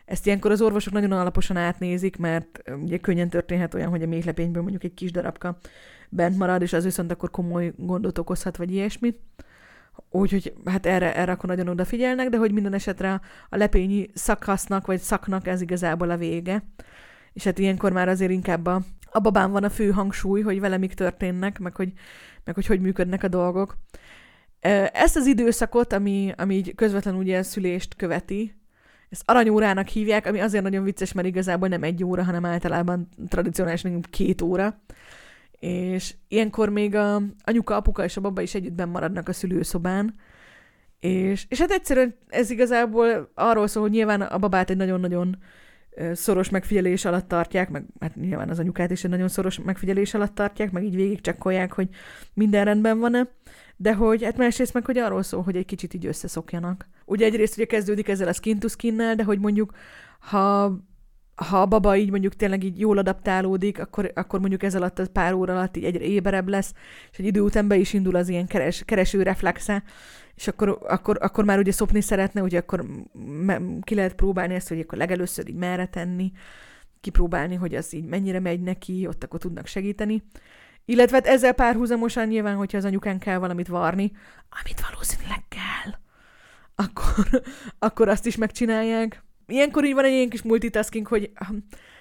Ezt ilyenkor az orvosok nagyon alaposan átnézik, mert ugye könnyen történhet olyan, hogy a méhlepényből mondjuk egy kis darabka bent marad, és az viszont akkor komoly gondot okozhat, vagy ilyesmi. Úgyhogy hát erre, erre akkor nagyon odafigyelnek, de hogy minden esetre a lepényi szakasznak, vagy szaknak ez igazából a vége. És hát ilyenkor már azért inkább a, a babán van a fő hangsúly, hogy vele mik történnek, meg hogy meg hogy hogy működnek a dolgok. Ezt az időszakot, ami, ami így közvetlenül ugye szülést követi, ezt aranyórának hívják, ami azért nagyon vicces, mert igazából nem egy óra, hanem általában tradicionálisan két óra. És ilyenkor még a anyuka, apuka és a baba is együttben maradnak a szülőszobán. És, és hát egyszerűen ez igazából arról szól, hogy nyilván a babát egy nagyon-nagyon szoros megfigyelés alatt tartják, meg hát nyilván az anyukát is egy nagyon szoros megfigyelés alatt tartják, meg így végig csekkolják, hogy minden rendben van-e, de hogy hát másrészt meg, hogy arról szól, hogy egy kicsit így összeszokjanak. Ugye egyrészt ugye kezdődik ezzel a skin to skin de hogy mondjuk ha ha a baba így mondjuk tényleg így jól adaptálódik, akkor, akkor mondjuk ez alatt, a pár óra alatt így egyre éberebb lesz, és egy idő után be is indul az ilyen keres, kereső reflexe, és akkor, akkor, akkor már ugye szopni szeretne, ugye akkor ki lehet próbálni ezt, hogy akkor legelőször így merre tenni, kipróbálni, hogy az így mennyire megy neki, ott akkor tudnak segíteni. Illetve hát ezzel párhuzamosan nyilván, hogyha az anyukán kell valamit varni, amit valószínűleg kell, akkor, akkor azt is megcsinálják. Ilyenkor így van egy ilyen kis multitasking, hogy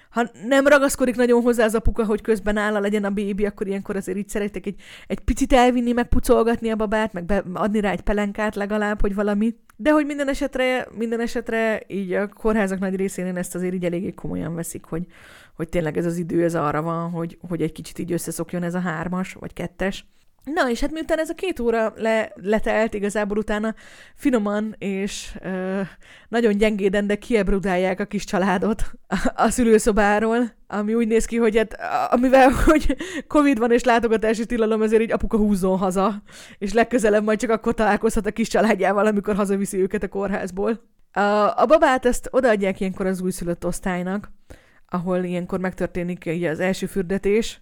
ha nem ragaszkodik nagyon hozzá az apuka, hogy közben áll legyen a bébi, akkor ilyenkor azért így szeretek egy, egy picit elvinni, pucolgatni a babát, meg adni rá egy pelenkát legalább, hogy valami. De hogy minden esetre, minden esetre így a kórházak nagy részén ezt azért így eléggé komolyan veszik, hogy, hogy tényleg ez az idő, ez arra van, hogy, hogy egy kicsit így összeszokjon ez a hármas, vagy kettes. Na, és hát miután ez a két óra le, letelt, igazából utána finoman és ö, nagyon gyengéden, de kiebrudálják a kis családot a, szülőszobáról, ami úgy néz ki, hogy hát, amivel, hogy Covid van és látogatási tilalom, ezért így apuka húzzon haza, és legközelebb majd csak akkor találkozhat a kis családjával, amikor hazaviszi őket a kórházból. A, a babát ezt odaadják ilyenkor az újszülött osztálynak, ahol ilyenkor megtörténik ugye az első fürdetés,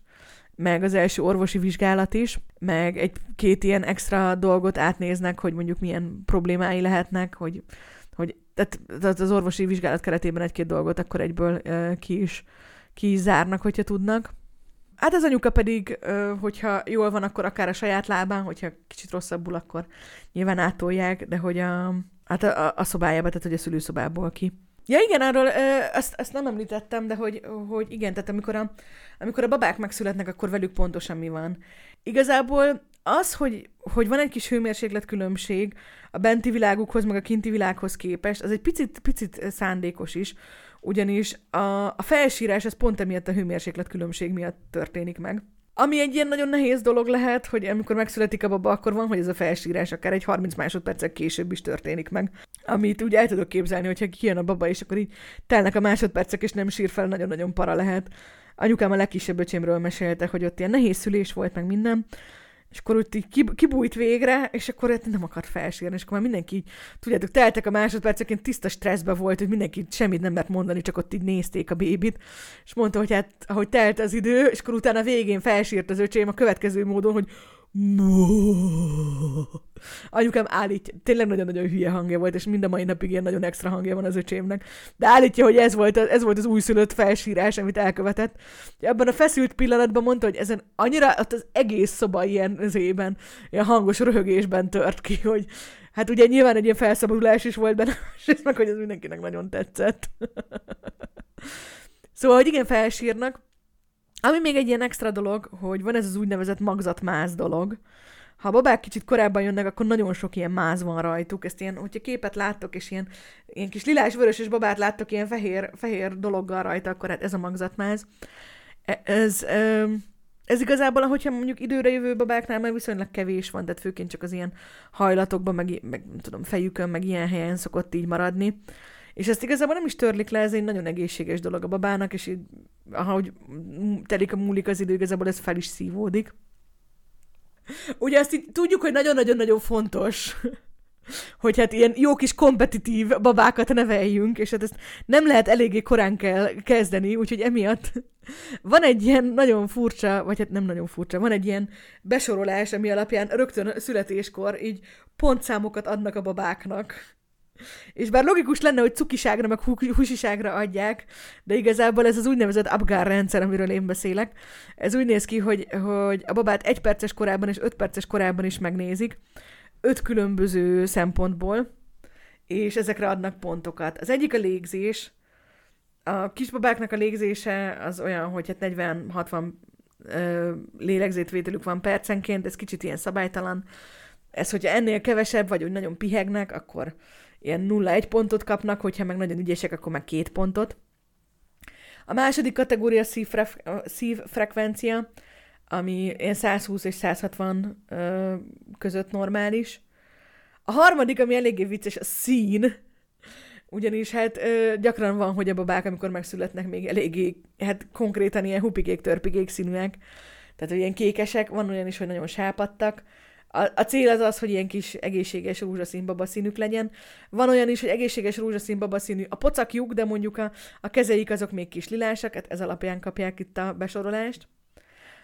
meg az első orvosi vizsgálat is, meg egy-két ilyen extra dolgot átnéznek, hogy mondjuk milyen problémái lehetnek, hogy, hogy tehát, az orvosi vizsgálat keretében egy-két dolgot akkor egyből ki is ki is zárnak, hogyha tudnak. Hát az anyuka pedig, hogyha jól van, akkor akár a saját lábán, hogyha kicsit rosszabbul, akkor nyilván átolják, de hogy a, hát a, a szobájába, tehát hogy a szülőszobából ki. Ja igen, arról ö, azt, nem említettem, de hogy, hogy igen, tehát amikor a, amikor a babák megszületnek, akkor velük pontosan mi van. Igazából az, hogy, hogy van egy kis hőmérséklet különbség a benti világukhoz, meg a kinti világhoz képest, az egy picit, picit szándékos is, ugyanis a, a felsírás ez pont emiatt a hőmérséklet különbség miatt történik meg. Ami egy ilyen nagyon nehéz dolog lehet, hogy amikor megszületik a baba, akkor van, hogy ez a felsírás akár egy 30 másodpercek később is történik meg. Amit úgy el tudok képzelni, hogyha kijön a baba, és akkor így telnek a másodpercek, és nem sír fel, nagyon-nagyon para lehet. Anyukám a legkisebb öcsémről mesélte, hogy ott ilyen nehéz szülés volt, meg minden, és akkor ott így kibújt végre, és akkor ott nem akart felsírni, és akkor már mindenki tudjátok, teltek a másodpercek, én tiszta stresszbe volt, hogy mindenki semmit nem mert mondani, csak ott így nézték a bébit, és mondta, hogy hát, ahogy telt az idő, és akkor utána végén felsírt az öcsém a következő módon, hogy Anyukám állítja, tényleg nagyon-nagyon hülye hangja volt, és mind a mai napig ilyen nagyon extra hangja van az öcsémnek, de állítja, hogy ez volt, ez volt az újszülött felsírás, amit elkövetett. Ebben a feszült pillanatban mondta, hogy ezen annyira, ott az egész szoba ilyen zében, ilyen hangos röhögésben tört ki, hogy hát ugye nyilván egy ilyen felszabadulás is volt benne, és meg, hogy ez mindenkinek nagyon tetszett. szóval, hogy igen, felsírnak, ami még egy ilyen extra dolog, hogy van ez az úgynevezett magzatmáz dolog. Ha a babák kicsit korábban jönnek, akkor nagyon sok ilyen máz van rajtuk. Ezt ilyen, hogyha képet láttok, és ilyen, ilyen kis lilás és babát láttok ilyen fehér, fehér dologgal rajta, akkor hát ez a magzatmáz. E, ez, ez igazából, hogyha mondjuk időre jövő babáknál már viszonylag kevés van, tehát főként csak az ilyen hajlatokban, meg, meg tudom, fejükön, meg ilyen helyen szokott így maradni. És ezt igazából nem is törlik le, ez egy nagyon egészséges dolog a babának, és így, ahogy telik a múlik az idő, igazából ez fel is szívódik. Ugye azt így tudjuk, hogy nagyon-nagyon-nagyon fontos, hogy hát ilyen jó kis kompetitív babákat neveljünk, és hát ezt nem lehet eléggé korán kell kezdeni, úgyhogy emiatt van egy ilyen nagyon furcsa, vagy hát nem nagyon furcsa, van egy ilyen besorolás, ami alapján rögtön születéskor így pontszámokat adnak a babáknak. És bár logikus lenne, hogy cukiságra, meg húsiságra adják, de igazából ez az úgynevezett Abgar rendszer, amiről én beszélek, ez úgy néz ki, hogy, hogy a babát egy perces korában és öt perces korában is megnézik, öt különböző szempontból, és ezekre adnak pontokat. Az egyik a légzés, a kisbabáknak a légzése az olyan, hogy hát 40-60 lélegzétvételük van percenként, ez kicsit ilyen szabálytalan. Ez, hogyha ennél kevesebb, vagy úgy nagyon pihegnek, akkor ilyen 0-1 pontot kapnak, hogyha meg nagyon ügyesek, akkor meg két pontot. A második kategória szívfre- szívfrekvencia, ami ilyen 120 és 160 ö, között normális. A harmadik, ami eléggé vicces, a szín, ugyanis hát ö, gyakran van, hogy a babák, amikor megszületnek, még eléggé, hát konkrétan ilyen hupigék, törpigék színűek, tehát hogy ilyen kékesek, van olyan is, hogy nagyon sápadtak, a, a cél az az, hogy ilyen kis egészséges rózsaszín babaszínük legyen. Van olyan is, hogy egészséges rózsaszín babaszínű a pocakjuk, de mondjuk a, a kezeik azok még kis lilásak, hát ez alapján kapják itt a besorolást.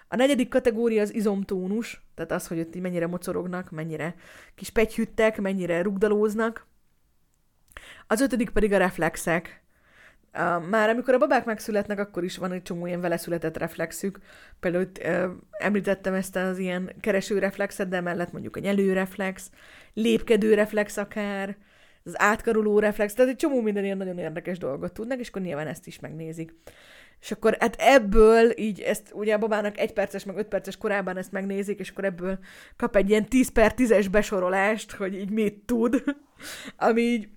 A negyedik kategória az izomtónus, tehát az, hogy ott mennyire mocorognak, mennyire kis pegyhüttek, mennyire rugdalóznak. Az ötödik pedig a reflexek. Már amikor a babák megszületnek, akkor is van egy csomó ilyen vele született reflexük. Például uh, említettem ezt az ilyen kereső reflexet, de mellett mondjuk a nyelő reflex, lépkedő reflex akár, az átkaruló reflex, tehát egy csomó minden ilyen nagyon érdekes dolgot tudnak, és akkor nyilván ezt is megnézik. És akkor hát ebből így ezt ugye a babának egy perces, meg öt perces korában ezt megnézik, és akkor ebből kap egy ilyen 10 per 10-es besorolást, hogy így mit tud, ami így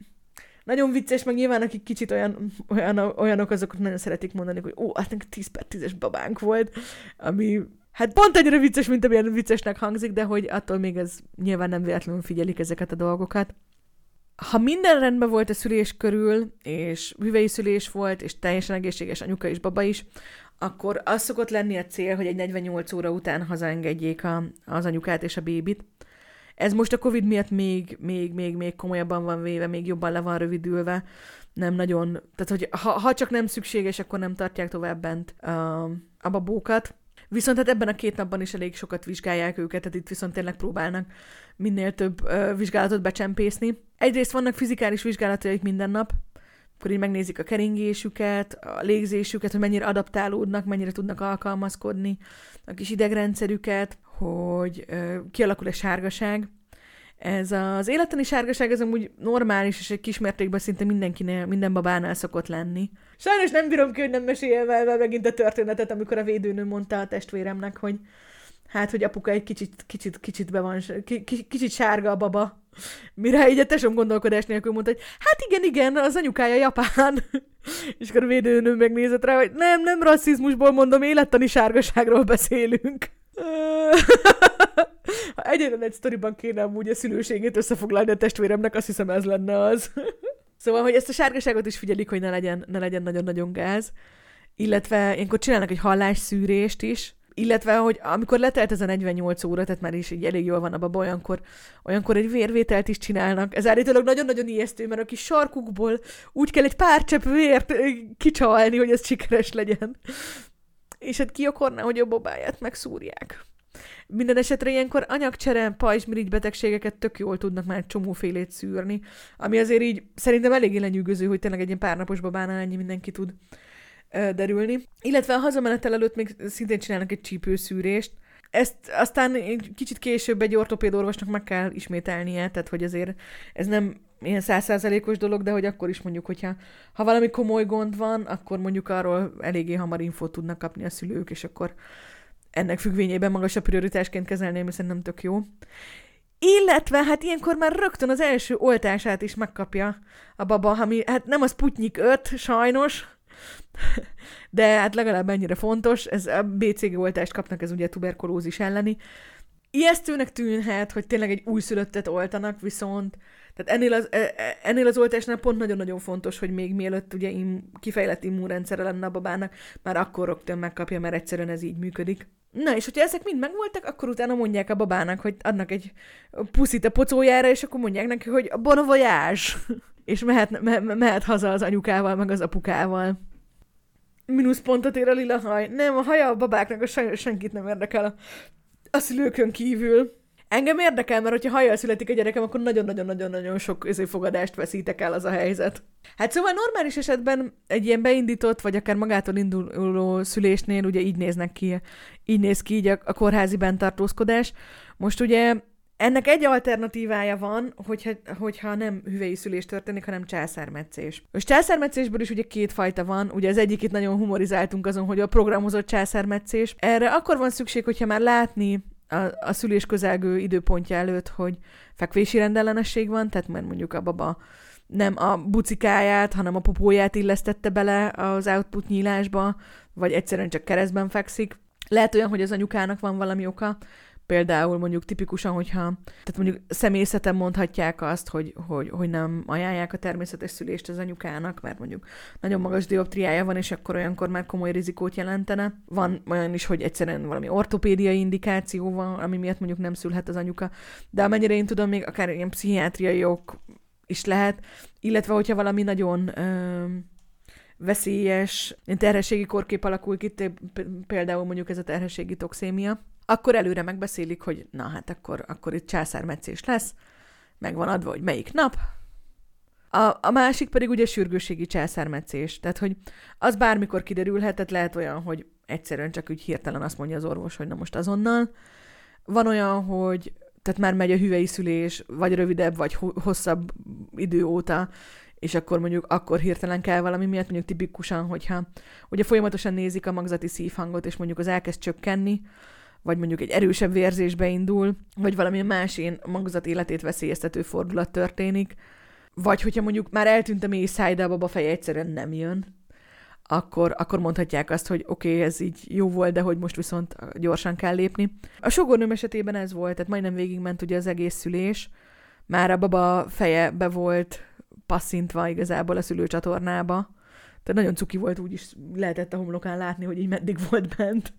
nagyon vicces, meg nyilván akik kicsit olyan, olyan, olyanok, azok nagyon szeretik mondani, hogy ó, hát nekünk 10 per 10-es babánk volt, ami hát pont annyira vicces, mint amilyen viccesnek hangzik, de hogy attól még ez nyilván nem véletlenül figyelik ezeket a dolgokat. Ha minden rendben volt a szülés körül, és hüvei szülés volt, és teljesen egészséges anyuka és baba is, akkor az szokott lenni a cél, hogy egy 48 óra után hazaengedjék a, az anyukát és a bébit. Ez most a Covid miatt még, még, még, még komolyabban van véve, még jobban le van rövidülve. Nem nagyon, tehát hogy ha, ha csak nem szükséges, akkor nem tartják tovább bent a, a babókat. Viszont hát ebben a két napban is elég sokat vizsgálják őket, tehát itt viszont tényleg próbálnak minél több ö, vizsgálatot becsempészni. Egyrészt vannak fizikális vizsgálataik minden nap, akkor így megnézik a keringésüket, a légzésüket, hogy mennyire adaptálódnak, mennyire tudnak alkalmazkodni, a kis idegrendszerüket, hogy ö, kialakul egy sárgaság. Ez az életeni sárgaság ez amúgy normális, és egy kismértékben szinte mindenkinél, minden babánál szokott lenni. Sajnos nem bírom ki, hogy nem meséljem el megint a történetet, amikor a védőnő mondta a testvéremnek, hogy hát, hogy apuka egy kicsit, kicsit, kicsit be van, kicsit sárga a baba. Mire így a tesom gondolkodás nélkül mondta, hogy hát igen, igen, az anyukája japán. És akkor a védőnő megnézett rá, hogy nem, nem rasszizmusból mondom, élettani sárgaságról beszélünk. Ha egyetlen egy sztoriban kéne amúgy a szülőségét összefoglalni a testvéremnek, azt hiszem ez lenne az. szóval, hogy ezt a sárgaságot is figyelik, hogy ne legyen, ne legyen nagyon-nagyon gáz. Illetve ilyenkor csinálnak egy hallásszűrést is, illetve, hogy amikor letelt ez a 48 óra, tehát már is így elég jól van a baba, olyankor, olyankor egy vérvételt is csinálnak. Ez állítólag nagyon-nagyon ijesztő, mert a kis sarkukból úgy kell egy pár csepp vért kicsalni, hogy ez sikeres legyen. És hát ki hogy a babáját megszúrják. Minden esetre ilyenkor anyagcsere, pajzsmirigy betegségeket tök jól tudnak már csomófélét szűrni, ami azért így szerintem eléggé lenyűgöző, hogy tényleg egy ilyen párnapos babánál ennyi mindenki tud derülni. Illetve a hazamenetel előtt még szintén csinálnak egy csípőszűrést, ezt aztán kicsit később egy ortopédorvosnak meg kell ismételnie, tehát hogy azért ez nem ilyen százszázalékos dolog, de hogy akkor is mondjuk, hogyha ha valami komoly gond van, akkor mondjuk arról eléggé hamar infót tudnak kapni a szülők, és akkor ennek függvényében magasabb prioritásként kezelném, hiszen nem tök jó. Illetve hát ilyenkor már rögtön az első oltását is megkapja a baba, ami hát nem az Putnyik 5, sajnos, de hát legalább ennyire fontos, ez a BCG oltást kapnak, ez ugye tuberkulózis elleni. Ijesztőnek tűnhet, hogy tényleg egy újszülöttet oltanak, viszont tehát ennél az, e, e, ennél az oltásnál pont nagyon-nagyon fontos, hogy még mielőtt ugye im, kifejlett immunrendszere lenne a babának, már akkor rögtön megkapja, mert egyszerűen ez így működik. Na, és hogyha ezek mind megvoltak, akkor utána mondják a babának, hogy adnak egy puszit a pocójára, és akkor mondják neki, hogy bon voyage! és mehet, me, mehet haza az anyukával, meg az apukával mínuszpontot ér a lila haj. Nem, a haja a babáknak a senkit nem érdekel a, a szülőkön kívül. Engem érdekel, mert hogyha hajjal születik a gyerekem, akkor nagyon-nagyon-nagyon-nagyon sok fogadást veszítek el az a helyzet. Hát szóval normális esetben egy ilyen beindított, vagy akár magától induló szülésnél ugye így néznek ki, így néz ki így a, a kórházi bentartózkodás. Most ugye ennek egy alternatívája van, hogyha, hogyha nem hüvei szülés történik, hanem császármetszés. Most császármetszésből is ugye két fajta van, ugye az egyik nagyon humorizáltunk azon, hogy a programozott császármetszés. Erre akkor van szükség, hogyha már látni a, a szülés közelgő időpontja előtt, hogy fekvési rendellenesség van, tehát mert mondjuk a baba nem a bucikáját, hanem a popóját illesztette bele az output nyílásba, vagy egyszerűen csak keresztben fekszik. Lehet olyan, hogy az anyukának van valami oka, Például mondjuk tipikusan, hogyha, tehát mondjuk személyzeten mondhatják azt, hogy, hogy, hogy nem ajánlják a természetes szülést az anyukának, mert mondjuk nagyon magas dioptriája van, és akkor olyankor már komoly rizikót jelentene. Van olyan is, hogy egyszerűen valami ortopédiai indikáció van, ami miatt mondjuk nem szülhet az anyuka. De amennyire én tudom, még akár ilyen pszichiátriai ok is lehet, illetve hogyha valami nagyon ö, veszélyes terhességi korkép alakul ki, például mondjuk ez a terhességi toxémia, akkor előre megbeszélik, hogy na hát akkor, akkor itt császármetszés lesz, meg van adva, hogy melyik nap. A, a másik pedig ugye sürgőségi császármetszés, tehát hogy az bármikor kiderülhet, lehet olyan, hogy egyszerűen csak úgy hirtelen azt mondja az orvos, hogy na most azonnal. Van olyan, hogy tehát már megy a hüvei szülés, vagy rövidebb, vagy hosszabb idő óta, és akkor mondjuk akkor hirtelen kell valami miatt, mondjuk tipikusan, hogyha ugye folyamatosan nézik a magzati szívhangot, és mondjuk az elkezd csökkenni, vagy mondjuk egy erősebb vérzésbe indul, vagy valami más én magzat életét veszélyeztető fordulat történik, vagy hogyha mondjuk már eltűnt a mély száj, de a feje egyszerűen nem jön, akkor, akkor mondhatják azt, hogy oké, okay, ez így jó volt, de hogy most viszont gyorsan kell lépni. A sogornőm esetében ez volt, tehát majdnem végigment ugye az egész szülés, már a baba feje be volt passzintva igazából a szülőcsatornába, tehát nagyon cuki volt, úgy is lehetett a homlokán látni, hogy így meddig volt bent.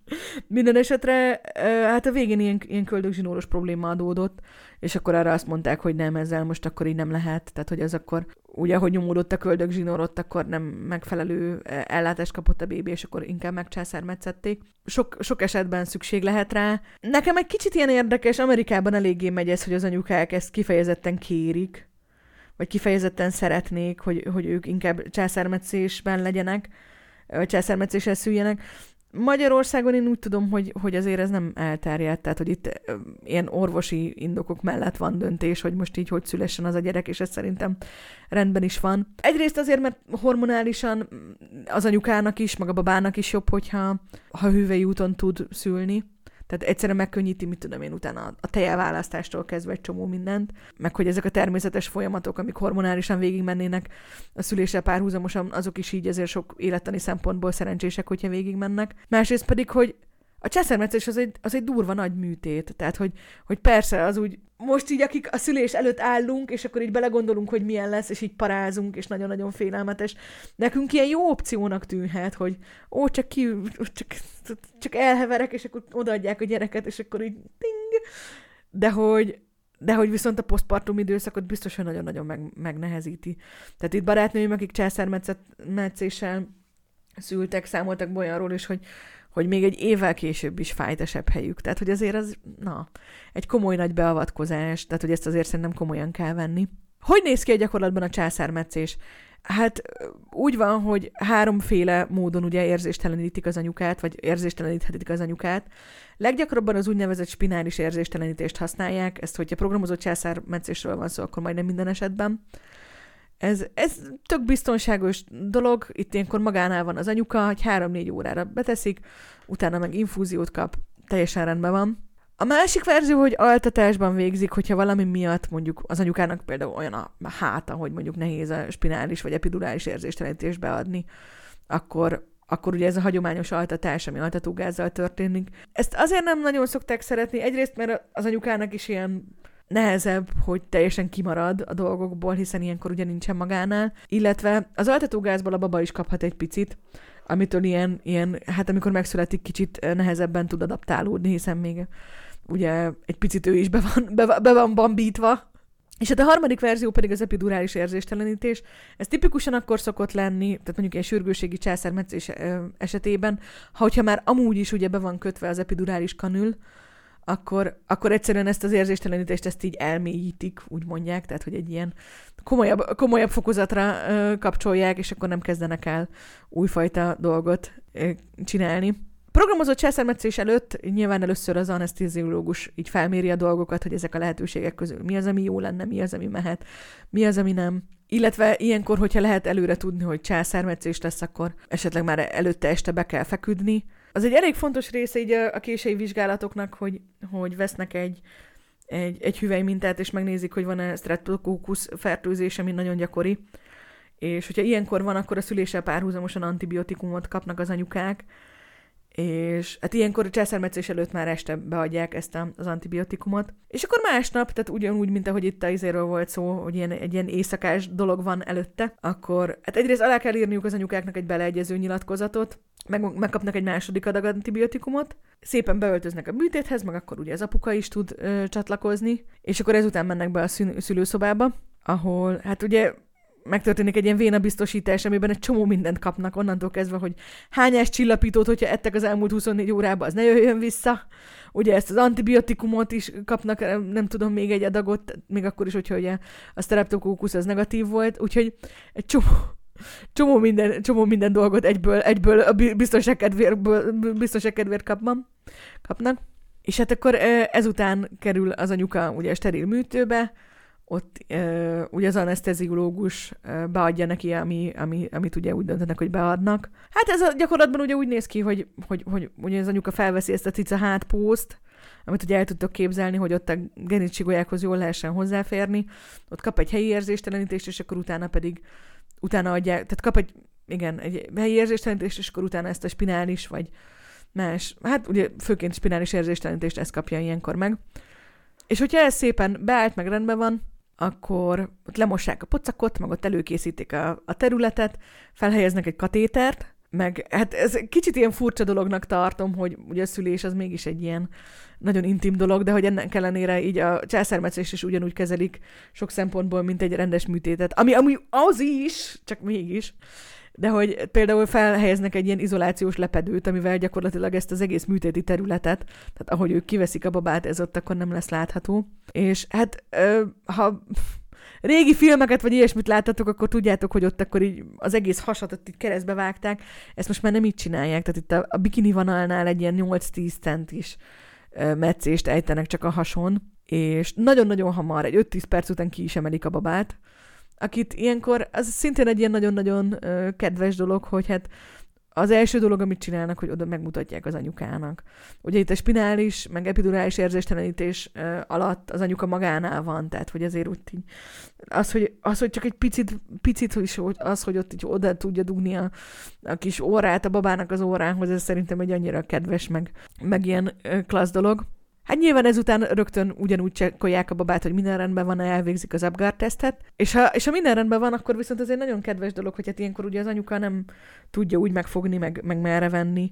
Minden esetre, hát a végén ilyen, ilyen köldögzsinóros probléma adódott, és akkor arra azt mondták, hogy nem, ezzel most akkor így nem lehet. Tehát, hogy ez akkor, ugye, ahogy nyomódott a köldögzsinór, ott akkor nem megfelelő ellátást kapott a bébi, és akkor inkább megcsászármetszették. Sok, sok esetben szükség lehet rá. Nekem egy kicsit ilyen érdekes, Amerikában eléggé megy ez, hogy az anyukák ezt kifejezetten kérik, vagy kifejezetten szeretnék, hogy, hogy ők inkább császármetszésben legyenek, vagy császármetszéssel szüljenek. Magyarországon én úgy tudom, hogy, hogy azért ez nem elterjedt, tehát hogy itt ilyen orvosi indokok mellett van döntés, hogy most így hogy szülessen az a gyerek, és ez szerintem rendben is van. Egyrészt azért, mert hormonálisan az anyukának is, meg a babának is jobb, hogyha ha hüvei úton tud szülni, tehát egyszerűen megkönnyíti, mit tudom én, utána a tejelválasztástól kezdve egy csomó mindent, meg hogy ezek a természetes folyamatok, amik hormonálisan végigmennének a szüléssel párhuzamosan, azok is így ezért sok élettani szempontból szerencsések, hogyha végigmennek. Másrészt pedig, hogy a császármetszés az egy, az egy durva nagy műtét, tehát hogy, hogy persze az úgy, most így akik a szülés előtt állunk, és akkor így belegondolunk, hogy milyen lesz, és így parázunk, és nagyon-nagyon félelmetes. Nekünk ilyen jó opciónak tűnhet, hogy ó, csak ki, csak, csak elheverek, és akkor odaadják a gyereket, és akkor így ting. De hogy, de hogy viszont a posztpartum időszakot biztos, hogy nagyon-nagyon meg, megnehezíti. Tehát itt barátnőim, akik császármetszéssel szültek, számoltak olyanról is, hogy hogy még egy évvel később is fájtesebb helyük. Tehát, hogy azért az, na, egy komoly nagy beavatkozás, tehát, hogy ezt azért szerintem komolyan kell venni. Hogy néz ki a gyakorlatban a császármetszés? Hát úgy van, hogy háromféle módon ugye érzéstelenítik az anyukát, vagy érzésteleníthetik az anyukát. Leggyakrabban az úgynevezett spinális érzéstelenítést használják, ezt hogyha programozott császármetszésről van szó, akkor majdnem minden esetben. Ez, ez tök biztonságos dolog, itt ilyenkor magánál van az anyuka, hogy három-négy órára beteszik, utána meg infúziót kap, teljesen rendben van. A másik verzió, hogy altatásban végzik, hogyha valami miatt mondjuk az anyukának például olyan a háta, hogy mondjuk nehéz a spinális vagy epidurális érzéstelenítést beadni, akkor, akkor ugye ez a hagyományos altatás, ami altatógázzal történik. Ezt azért nem nagyon szokták szeretni, egyrészt mert az anyukának is ilyen nehezebb, hogy teljesen kimarad a dolgokból, hiszen ilyenkor ugye nincsen magánál, illetve az altatógázból a baba is kaphat egy picit, amitől ilyen, ilyen, hát amikor megszületik, kicsit nehezebben tud adaptálódni, hiszen még ugye egy picit ő is be van, be, be van bambítva, és hát a harmadik verzió pedig az epidurális érzéstelenítés. Ez tipikusan akkor szokott lenni, tehát mondjuk egy sürgőségi császármetszés esetében, ha hogyha már amúgy is ugye be van kötve az epidurális kanül, akkor, akkor egyszerűen ezt az érzéstelenítést ezt így elmélyítik, úgy mondják, tehát hogy egy ilyen komolyabb, komolyabb fokozatra ö, kapcsolják, és akkor nem kezdenek el újfajta dolgot ö, csinálni. Programozott császármetszés előtt nyilván először az anesztéziológus így felméri a dolgokat, hogy ezek a lehetőségek közül mi az, ami jó lenne, mi az, ami mehet, mi az, ami nem. Illetve ilyenkor, hogyha lehet előre tudni, hogy császármetszés lesz, akkor esetleg már előtte este be kell feküdni, az egy elég fontos része így a, a késői vizsgálatoknak, hogy, hogy vesznek egy, egy, egy hüvely mintát, és megnézik, hogy van-e streptococcus fertőzés, ami nagyon gyakori. És hogyha ilyenkor van, akkor a szüléssel párhuzamosan antibiotikumot kapnak az anyukák, és hát ilyenkor a császármetszés előtt már este beadják ezt a, az antibiotikumot. És akkor másnap, tehát ugyanúgy, mint ahogy itt a izéről volt szó, hogy ilyen, egy ilyen éjszakás dolog van előtte, akkor hát egyrészt alá kell írniuk az anyukáknak egy beleegyező nyilatkozatot, meg, megkapnak egy második adag antibiotikumot, szépen beöltöznek a műtéthez, meg akkor ugye az apuka is tud ö, csatlakozni, és akkor ezután mennek be a szülőszobába, ahol hát ugye megtörténik egy ilyen vénabiztosítás, amiben egy csomó mindent kapnak onnantól kezdve, hogy hányás csillapítót, hogyha ettek az elmúlt 24 órában, az ne jöjjön vissza. Ugye ezt az antibiotikumot is kapnak, nem tudom, még egy adagot, még akkor is, hogyha ugye a streptococcus az negatív volt, úgyhogy egy csomó, csomó minden, csomó minden dolgot egyből, egyből a biztonság kedvéért kapnak. kapnak. És hát akkor ezután kerül az anyuka ugye a steril műtőbe, ott uh, ugye az anesteziológus uh, beadja neki, ami, ami, amit ugye úgy döntenek, hogy beadnak. Hát ez a, gyakorlatban ugye úgy néz ki, hogy, hogy, hogy ugye az anyuka felveszi ezt a cica hátpószt, amit ugye el tudtok képzelni, hogy ott a genincsigolyákhoz jól lehessen hozzáférni. Ott kap egy helyi érzéstelenítést, és akkor utána pedig utána adják, tehát kap egy, igen, egy helyi érzéstelenítést, és akkor utána ezt a spinális, vagy más, hát ugye főként spinális érzéstelenítést ezt kapja ilyenkor meg. És hogyha ez szépen beállt, meg rendben van, akkor ott lemossák a pocakot, meg ott előkészítik a, a területet, felhelyeznek egy katétert, meg hát ez kicsit ilyen furcsa dolognak tartom, hogy ugye a szülés az mégis egy ilyen nagyon intim dolog, de hogy ennek ellenére így a császármetszést is ugyanúgy kezelik sok szempontból, mint egy rendes műtétet, ami ami az is, csak mégis, de hogy például felhelyeznek egy ilyen izolációs lepedőt, amivel gyakorlatilag ezt az egész műtéti területet, tehát ahogy ők kiveszik a babát, ez ott akkor nem lesz látható. És hát, ha régi filmeket vagy ilyesmit láttatok, akkor tudjátok, hogy ott akkor így az egész hasat ott így keresztbe vágták. Ezt most már nem így csinálják, tehát itt a, a bikini vanalnál egy ilyen 8-10 cent is meccést ejtenek csak a hason, és nagyon-nagyon hamar, egy 5-10 perc után ki is emelik a babát, akit ilyenkor, az szintén egy ilyen nagyon-nagyon ö, kedves dolog, hogy hát az első dolog, amit csinálnak, hogy oda megmutatják az anyukának. Ugye itt a spinális, meg epidurális érzéstelenítés ö, alatt az anyuka magánál van, tehát hogy azért úgy így, az, hogy, az, hogy csak egy picit, picit is az, hogy ott így oda tudja dugni a, a kis órát a babának az órához, ez szerintem egy annyira kedves, meg, meg ilyen ö, klassz dolog. Hát nyilván ezután rögtön ugyanúgy csekkolják a babát, hogy minden rendben van, elvégzik az Apgar tesztet, és ha, és ha minden rendben van, akkor viszont ez egy nagyon kedves dolog, hogy hát ilyenkor ugye az anyuka nem tudja úgy megfogni, meg, meg merre venni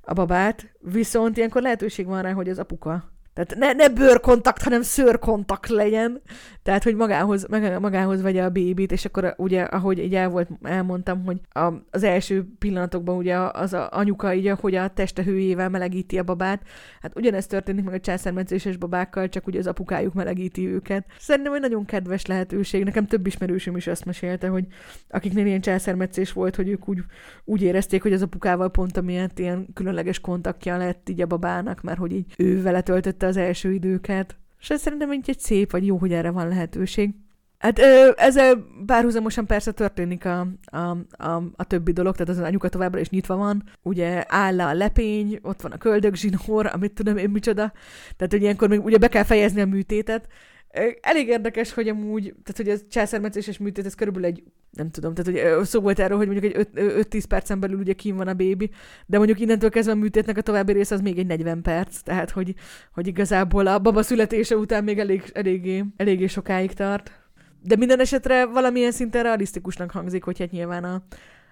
a babát, viszont ilyenkor lehetőség van rá, hogy az apuka tehát ne, ne bőrkontakt, hanem szőrkontakt legyen. Tehát, hogy magához, magához vegye a bébit, és akkor ugye, ahogy így el volt, elmondtam, hogy a, az első pillanatokban ugye az a anyuka így, hogy a teste hőjével melegíti a babát. Hát ugyanezt történik meg a császármetszéses babákkal, csak ugye az apukájuk melegíti őket. Szerintem egy nagyon kedves lehetőség. Nekem több ismerősöm is azt mesélte, hogy akiknél ilyen császármetszés volt, hogy ők úgy, úgy érezték, hogy az apukával pont amiatt ilyen különleges kontaktja lett így a babának, mert hogy így ő vele töltötte az első időket. És szerintem egy, egy szép, vagy jó, hogy erre van lehetőség. Hát ezzel párhuzamosan persze történik a, a, a, a többi dolog, tehát az anyuka továbbra is nyitva van, ugye áll a lepény, ott van a köldögzsinór, amit tudom én micsoda, tehát hogy ilyenkor még ugye be kell fejezni a műtétet, Elég érdekes, hogy amúgy, tehát hogy ez császármetszéses műtét, ez körülbelül egy, nem tudom, tehát hogy szó volt erről, hogy mondjuk egy 5-10 percen belül ugye kín van a bébi, de mondjuk innentől kezdve a műtétnek a további része az még egy 40 perc, tehát hogy, hogy igazából a baba születése után még elég, eléggé, eléggé sokáig tart. De minden esetre valamilyen szinten realisztikusnak hangzik, hogy hát nyilván a,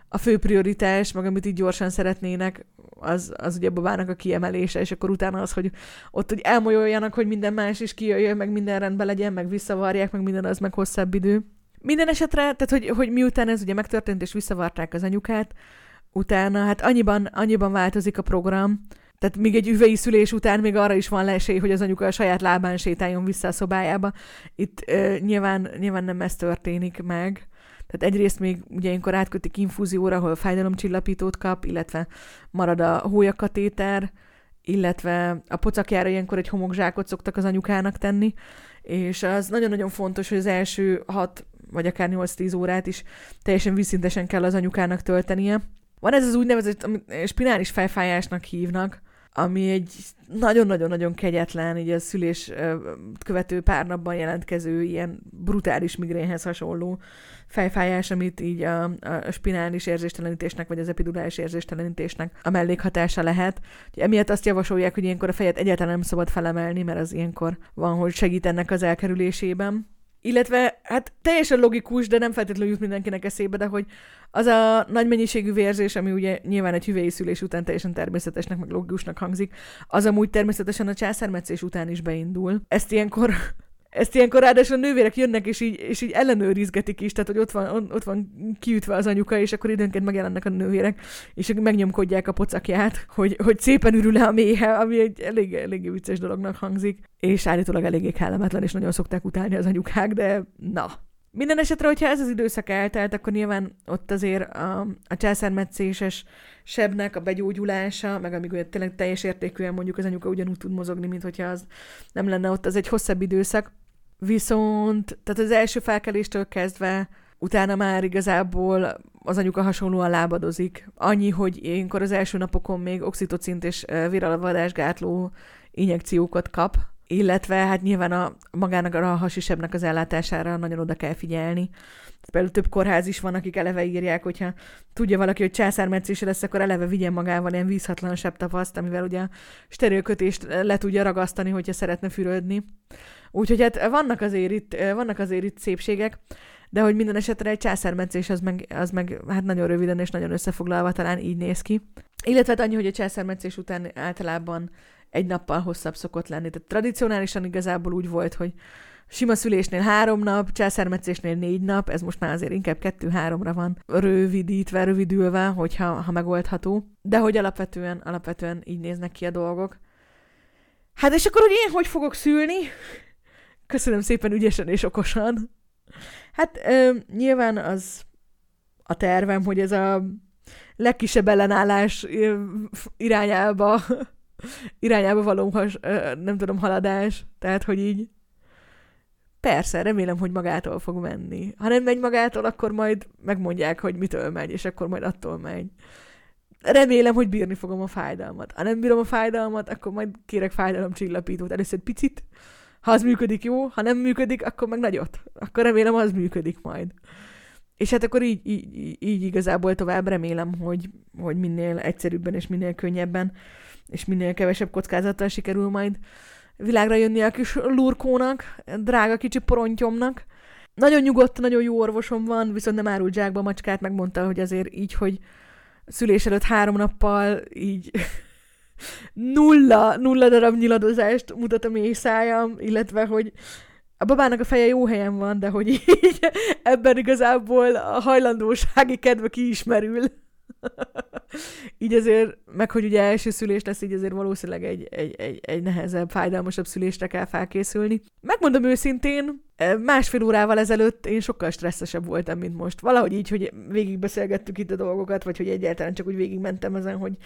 a fő prioritás, meg amit így gyorsan szeretnének, az, az ugye a babának a kiemelése, és akkor utána az, hogy ott hogy elmolyoljanak, hogy minden más is kijöjjön, meg minden rendben legyen, meg visszavarják, meg minden az meg hosszabb idő. Minden esetre, tehát hogy, hogy miután ez ugye megtörtént, és visszavarták az anyukát, utána hát annyiban, annyiban változik a program, tehát még egy üvei szülés után még arra is van esély, hogy az anyuka a saját lábán sétáljon vissza a szobájába. Itt uh, nyilván, nyilván nem ez történik meg. Tehát egyrészt még ugye ilyenkor átkötik infúzióra, ahol fájdalomcsillapítót kap, illetve marad a hólyakatéter, illetve a pocakjára ilyenkor egy homokzsákot szoktak az anyukának tenni, és az nagyon-nagyon fontos, hogy az első 6 vagy akár 8-10 órát is teljesen vízszintesen kell az anyukának töltenie. Van ez az úgynevezett, amit spinális fejfájásnak hívnak, ami egy nagyon-nagyon-nagyon kegyetlen, így a szülés követő pár napban jelentkező ilyen brutális migrénhez hasonló fejfájás, amit így a, a spinális érzéstelenítésnek, vagy az epidurális érzéstelenítésnek a mellékhatása lehet. Emiatt azt javasolják, hogy ilyenkor a fejet egyáltalán nem szabad felemelni, mert az ilyenkor van, hogy segít ennek az elkerülésében. Illetve, hát teljesen logikus, de nem feltétlenül jut mindenkinek eszébe, de hogy az a nagy mennyiségű vérzés, ami ugye nyilván egy hüvely szülés után teljesen természetesnek, meg logikusnak hangzik, az amúgy természetesen a császármetszés után is beindul. Ezt ilyenkor ezt ilyenkor ráadásul a nővérek jönnek, és így, és így ellenőrizgetik is, tehát hogy ott van, ott van kiütve az anyuka, és akkor időnként megjelennek a nővérek, és megnyomkodják a pocakját, hogy, hogy szépen ürül-e a méhe, ami egy elég, elég vicces dolognak hangzik, és állítólag eléggé kellemetlen, és nagyon szokták utálni az anyukák, de na, minden esetre, hogyha ez az időszak eltelt, akkor nyilván ott azért a, a császármetszéses sebnek a begyógyulása, meg amíg olyan tényleg teljes értékűen mondjuk az anyuka ugyanúgy tud mozogni, mint hogyha az nem lenne ott, az egy hosszabb időszak. Viszont, tehát az első felkeléstől kezdve utána már igazából az anyuka hasonlóan lábadozik. Annyi, hogy ilyenkor az első napokon még oxitocint és véralvadásgátló injekciókat kap, illetve hát nyilván a magának a hasisebbnek az ellátására nagyon oda kell figyelni. Például több kórház is van, akik eleve írják, hogyha tudja valaki, hogy császármetszése lesz, akkor eleve vigyen magával ilyen vízhatlan tapaszt, amivel ugye a sterélkötést le tudja ragasztani, hogyha szeretne fürödni. Úgyhogy hát vannak azért itt, vannak azért itt szépségek, de hogy minden esetre egy császármetszés az meg, az meg hát nagyon röviden és nagyon összefoglalva talán így néz ki. Illetve hát annyi, hogy a császármetszés után általában egy nappal hosszabb szokott lenni. Tehát tradicionálisan igazából úgy volt, hogy sima szülésnél három nap, császármetszésnél négy nap, ez most már azért inkább kettő-háromra van rövidítve, rövidülve, hogyha ha megoldható. De hogy alapvetően, alapvetően így néznek ki a dolgok. Hát és akkor, hogy én hogy fogok szülni? Köszönöm szépen ügyesen és okosan. Hát ö, nyilván az a tervem, hogy ez a legkisebb ellenállás irányába irányába való, has, nem tudom, haladás. Tehát, hogy így persze, remélem, hogy magától fog menni. Ha nem megy magától, akkor majd megmondják, hogy mitől megy, és akkor majd attól megy. Remélem, hogy bírni fogom a fájdalmat. Ha nem bírom a fájdalmat, akkor majd kérek fájdalomcsillapítót. Először picit, ha az működik, jó, ha nem működik, akkor meg nagyot. Akkor remélem, az működik majd. És hát akkor így, így, így igazából tovább remélem, hogy, hogy minél egyszerűbben és minél könnyebben és minél kevesebb kockázattal sikerül majd világra jönni a kis lurkónak, drága kicsi porontyomnak. Nagyon nyugodt, nagyon jó orvosom van, viszont nem árult zsákba macskát, megmondta, hogy azért így, hogy szülés előtt három nappal így nulla, nulla darab nyiladozást mutat a mély szájam, illetve, hogy a babának a feje jó helyen van, de hogy így ebben igazából a hajlandósági kedve kiismerül. Így azért, meg hogy ugye első szülés lesz, így azért valószínűleg egy, egy, egy, egy nehezebb, fájdalmasabb szülésre kell felkészülni. Megmondom őszintén, e, másfél órával ezelőtt én sokkal stresszesebb voltam, mint most. Valahogy így, hogy végigbeszélgettük itt a dolgokat, vagy hogy egyáltalán csak úgy végigmentem ezen, hogy,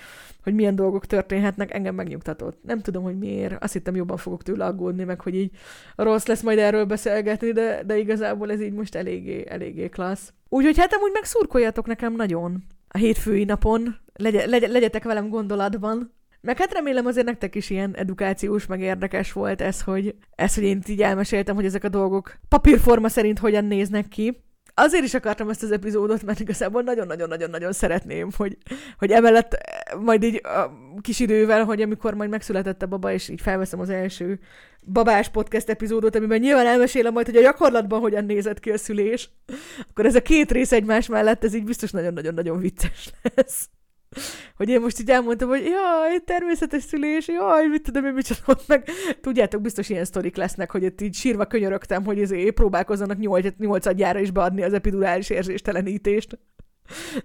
hogy milyen dolgok történhetnek, engem megnyugtatott. Nem tudom, hogy miért. Azt hittem jobban fogok tőle aggódni, meg hogy így rossz lesz majd erről beszélgetni, de, de igazából ez így most eléggé, eléggé klassz. Úgyhogy hát amúgy meg szurkoljatok nekem nagyon a hétfői napon, legye, legye, legyetek velem gondolatban. Meg hát remélem azért nektek is ilyen edukációs, meg érdekes volt ez, hogy, ez, hogy én így elmeséltem, hogy ezek a dolgok papírforma szerint hogyan néznek ki azért is akartam ezt az epizódot, mert igazából nagyon-nagyon-nagyon-nagyon szeretném, hogy, hogy emellett eh, majd így a kis idővel, hogy amikor majd megszületett a baba, és így felveszem az első babás podcast epizódot, amiben nyilván elmesélem majd, hogy a gyakorlatban hogyan nézett ki a szülés, akkor ez a két rész egymás mellett, ez így biztos nagyon-nagyon-nagyon vicces lesz hogy én most így elmondtam, hogy jaj, természetes szülés, jaj, mit tudom én, csinálok meg. Tudjátok, biztos ilyen sztorik lesznek, hogy itt így sírva könyörögtem, hogy ezért próbálkozzanak nyolc, nyolcadjára is beadni az epidurális érzéstelenítést.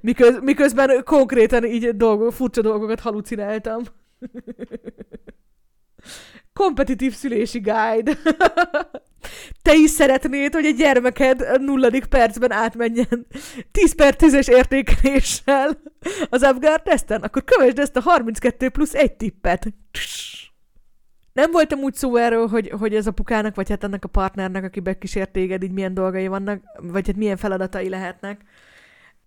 Miköz, miközben konkrétan így dolgok, furcsa dolgokat halucináltam. Kompetitív szülési guide. Te is szeretnéd, hogy a gyermeked nulladik percben átmenjen 10 per 10-es értékeléssel az Apgar teszten? Akkor kövesd ezt a 32 plusz egy tippet. Nem voltam úgy szó erről, hogy, hogy ez a pukának, vagy hát annak a partnernek, aki bekísért téged, így milyen dolgai vannak, vagy hát milyen feladatai lehetnek.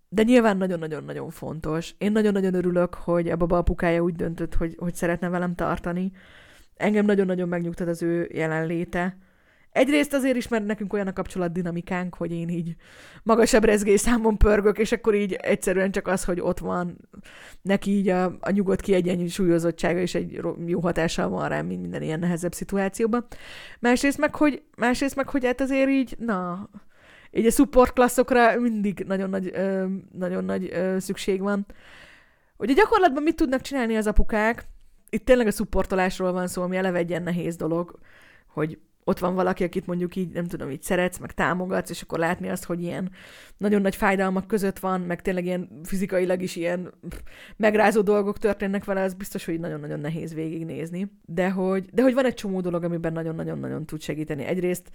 de nyilván nagyon-nagyon-nagyon fontos. Én nagyon-nagyon örülök, hogy a baba apukája úgy döntött, hogy, hogy szeretne velem tartani. Engem nagyon-nagyon megnyugtat az ő jelenléte. Egyrészt azért is, mert nekünk olyan a kapcsolat dinamikánk, hogy én így magasabb rezgésszámon pörgök, és akkor így egyszerűen csak az, hogy ott van, neki így a, a nyugodt kiegyensúlyozottsága és egy jó hatással van rám, mint minden ilyen nehezebb szituációban. Másrészt meg, hogy, másrészt meg, hogy hát azért így, na, így a support klasszokra mindig nagyon nagy, ö, nagyon nagy ö, szükség van. Ugye gyakorlatban mit tudnak csinálni az apukák? Itt tényleg a supportolásról van szó, ami eleve egy ilyen nehéz dolog, hogy ott van valaki, akit mondjuk így, nem tudom, így szeretsz, meg támogatsz, és akkor látni azt, hogy ilyen nagyon nagy fájdalmak között van, meg tényleg ilyen fizikailag is ilyen megrázó dolgok történnek vele, az biztos, hogy nagyon-nagyon nehéz végignézni. De hogy, de hogy van egy csomó dolog, amiben nagyon-nagyon-nagyon tud segíteni. Egyrészt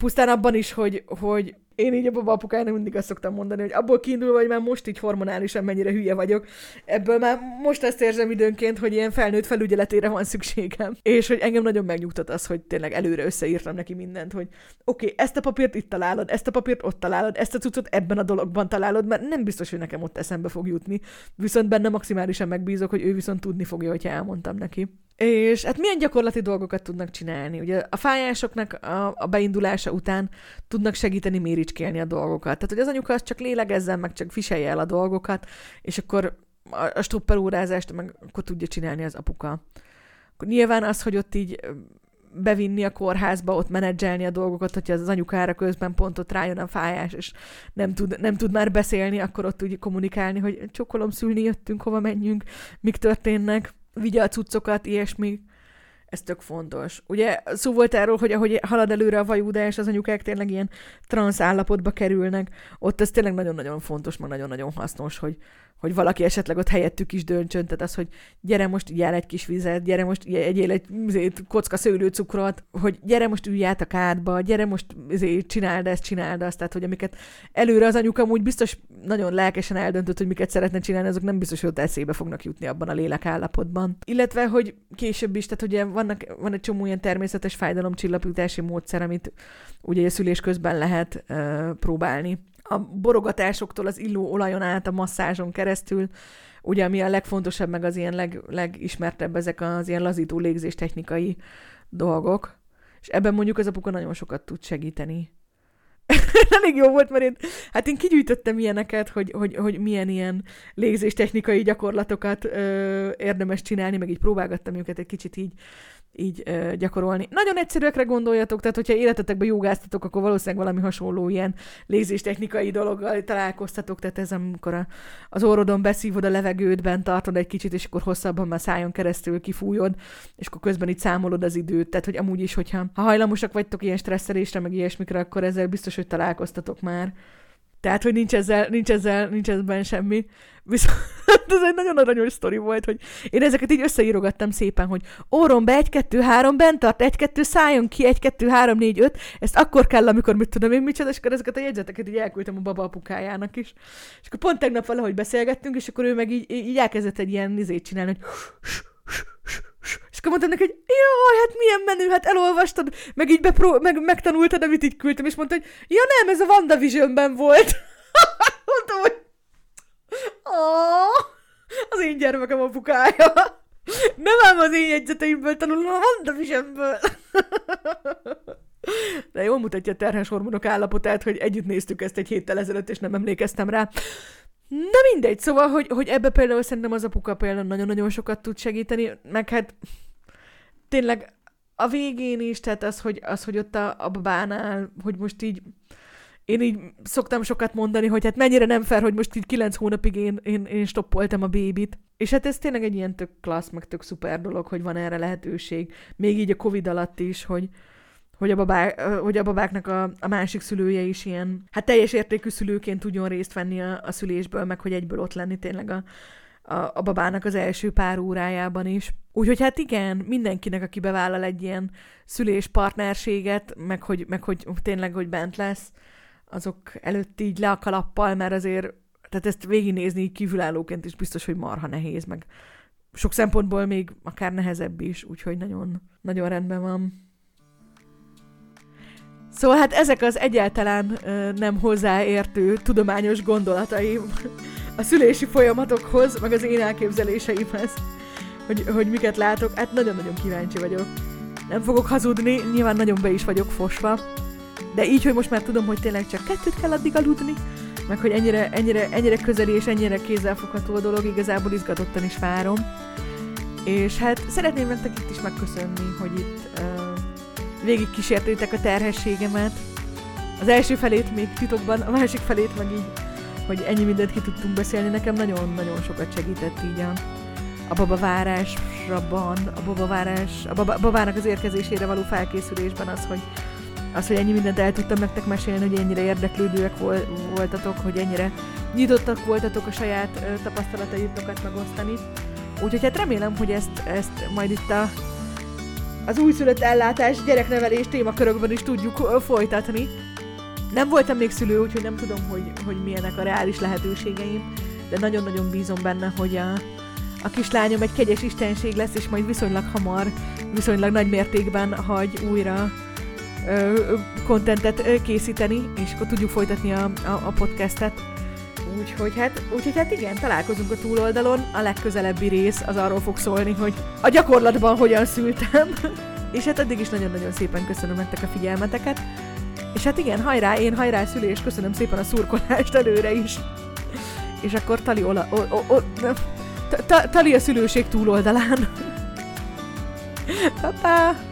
pusztán abban is, hogy, hogy én így a baba apukának mindig azt szoktam mondani, hogy abból kiindulva, hogy már most így hormonálisan mennyire hülye vagyok, ebből már most ezt érzem időnként, hogy ilyen felnőtt felügyeletére van szükségem. És hogy engem nagyon megnyugtat az, hogy tényleg előre összeírtam neki mindent, hogy oké, okay, ezt a papírt itt találod, ezt a papírt ott találod, ezt a cuccot ebben a dologban találod, mert nem biztos, hogy nekem ott eszembe fog jutni. Viszont benne maximálisan megbízok, hogy ő viszont tudni fogja, hogyha elmondtam neki. És hát milyen gyakorlati dolgokat tudnak csinálni? Ugye a fájásoknak a, a beindulása után tudnak segíteni méricskélni a dolgokat. Tehát, hogy az anyuka az csak lélegezzen, meg csak fiselje el a dolgokat, és akkor a, a stopperórázást meg akkor tudja csinálni az apuka. Akkor nyilván az, hogy ott így bevinni a kórházba, ott menedzselni a dolgokat, hogyha az anyukára közben pont ott rájön a fájás, és nem tud, nem tud már beszélni, akkor ott úgy kommunikálni, hogy csokolom szülni jöttünk, hova menjünk, mik történnek vigye a cuccokat, ilyesmi. Ez tök fontos. Ugye szó volt erről, hogy ahogy halad előre a vajúdás, az anyukák tényleg ilyen transz állapotba kerülnek. Ott ez tényleg nagyon-nagyon fontos, meg nagyon-nagyon hasznos, hogy, hogy valaki esetleg ott helyettük is döntsön, tehát az, hogy gyere most jár egy kis vizet, gyere most egyél egy azért, kocka szőlőcukrot, hogy gyere most ülj át a kádba, gyere most azért, csináld ezt, csináld azt, tehát hogy amiket előre az anyukam úgy biztos nagyon lelkesen eldöntött, hogy miket szeretne csinálni, azok nem biztos, hogy ott eszébe fognak jutni abban a lélek állapotban. Illetve, hogy később is, tehát ugye vannak, van egy csomó ilyen természetes fájdalomcsillapítási módszer, amit ugye a szülés közben lehet uh, próbálni a borogatásoktól az illó olajon át a masszázson keresztül, ugye ami a legfontosabb, meg az ilyen leg, legismertebb ezek az ilyen lazító légzés technikai dolgok. És ebben mondjuk az apuka nagyon sokat tud segíteni. Elég jó volt, mert én, hát én kigyűjtöttem ilyeneket, hogy, hogy, hogy milyen ilyen légzéstechnikai gyakorlatokat ö, érdemes csinálni, meg így próbálgattam őket egy kicsit így így ö, gyakorolni. Nagyon egyszerűekre gondoljatok, tehát hogyha életetekben jogáztatok, akkor valószínűleg valami hasonló ilyen lézéstechnikai dologgal találkoztatok, tehát ez amikor a, az orrodon beszívod a levegőt, bent tartod egy kicsit, és akkor hosszabban már szájon keresztül kifújod, és akkor közben így számolod az időt, tehát hogy amúgy is, hogyha ha hajlamosak vagytok ilyen stresszelésre, meg ilyesmikre, akkor ezzel biztos, hogy találkoztatok már. Tehát, hogy nincs ezzel, nincs ezzel, nincs ezben semmi. Viszont ez egy nagyon aranyos sztori volt, hogy én ezeket így összeírogattam szépen, hogy óron be, egy, kettő, három, bent tart, egy, kettő, szálljon ki, egy, kettő, három, négy, öt, ezt akkor kell, amikor mit tudom én micsoda, és akkor ezeket a jegyzeteket így elküldtem a baba apukájának is. És akkor pont tegnap valahogy beszélgettünk, és akkor ő meg így, így elkezdett egy ilyen nizét csinálni, hogy és akkor mondtam neki, hogy jaj, hát milyen menő, hát elolvastad, meg így bepró- meg, megtanultad, amit így küldtem, és mondta, hogy ja nem, ez a WandaVision-ben volt. mondtam, hogy az én gyermekem apukája. Nem ám az én jegyzeteimből tanulom, a WandaVision-ből. De jól mutatja a terhes hormonok állapotát, hogy együtt néztük ezt egy héttel ezelőtt, és nem emlékeztem rá. Na mindegy, szóval, hogy, hogy ebbe például szerintem az apuka például nagyon-nagyon sokat tud segíteni, meg hát tényleg a végén is, tehát az, hogy, az, hogy ott a, a babánál, hogy most így én így szoktam sokat mondani, hogy hát mennyire nem fel, hogy most így kilenc hónapig én, én, én stoppoltam a bébit. És hát ez tényleg egy ilyen tök klassz, meg tök szuper dolog, hogy van erre lehetőség. Még így a Covid alatt is, hogy, hogy a, babá, hogy a babáknak a, a másik szülője is ilyen, hát teljes értékű szülőként tudjon részt venni a, a szülésből, meg hogy egyből ott lenni tényleg a, a, a babának az első pár órájában is. Úgyhogy hát igen, mindenkinek, aki bevállal egy ilyen szülés partnerséget, meg hogy, meg hogy tényleg, hogy bent lesz, azok előtt így le a kalappal, mert azért, tehát ezt végignézni így kívülállóként is biztos, hogy marha nehéz, meg sok szempontból még akár nehezebb is, úgyhogy nagyon, nagyon rendben van. Szóval hát ezek az egyáltalán ö, nem hozzáértő tudományos gondolataim a szülési folyamatokhoz, meg az én elképzeléseimhez, hogy, hogy miket látok. Hát nagyon-nagyon kíváncsi vagyok. Nem fogok hazudni, nyilván nagyon be is vagyok fosva, de így, hogy most már tudom, hogy tényleg csak kettőt kell addig aludni, meg hogy ennyire, ennyire, ennyire közeli és ennyire kézzelfogható a dolog, igazából izgatottan is várom. És hát szeretném nektek itt is megköszönni, hogy itt uh, végig kísértétek a terhességemet. Az első felét még titokban, a másik felét meg így, hogy ennyi mindent ki tudtunk beszélni. Nekem nagyon-nagyon sokat segített így a, a babavárásban, a babavárás, a baba, babának az érkezésére való felkészülésben az, hogy az, hogy ennyi mindent el tudtam nektek mesélni, hogy ennyire érdeklődőek vol, voltatok, hogy ennyire nyitottak voltatok a saját ö, tapasztalataitokat megosztani. Úgyhogy hát remélem, hogy ezt, ezt majd itt a, az újszülött ellátás, gyereknevelés témakörökben is tudjuk folytatni. Nem voltam még szülő, úgyhogy nem tudom, hogy, hogy milyenek a reális lehetőségeim, de nagyon-nagyon bízom benne, hogy a, a kislányom egy kegyes istenség lesz, és majd viszonylag hamar, viszonylag nagy mértékben hagy újra kontentet készíteni, és akkor tudjuk folytatni a, a, a podcastet. Úgyhogy hát, úgyhogy hát igen, találkozunk a túloldalon, a legközelebbi rész az arról fog szólni, hogy a gyakorlatban hogyan szültem. és hát addig is nagyon-nagyon szépen köszönöm nektek a figyelmeteket. És hát igen, hajrá, én hajrá szülés, köszönöm szépen a szurkolást előre is. És akkor tali, ola, o, o, o, tali a szülőség túloldalán. Pa-pa!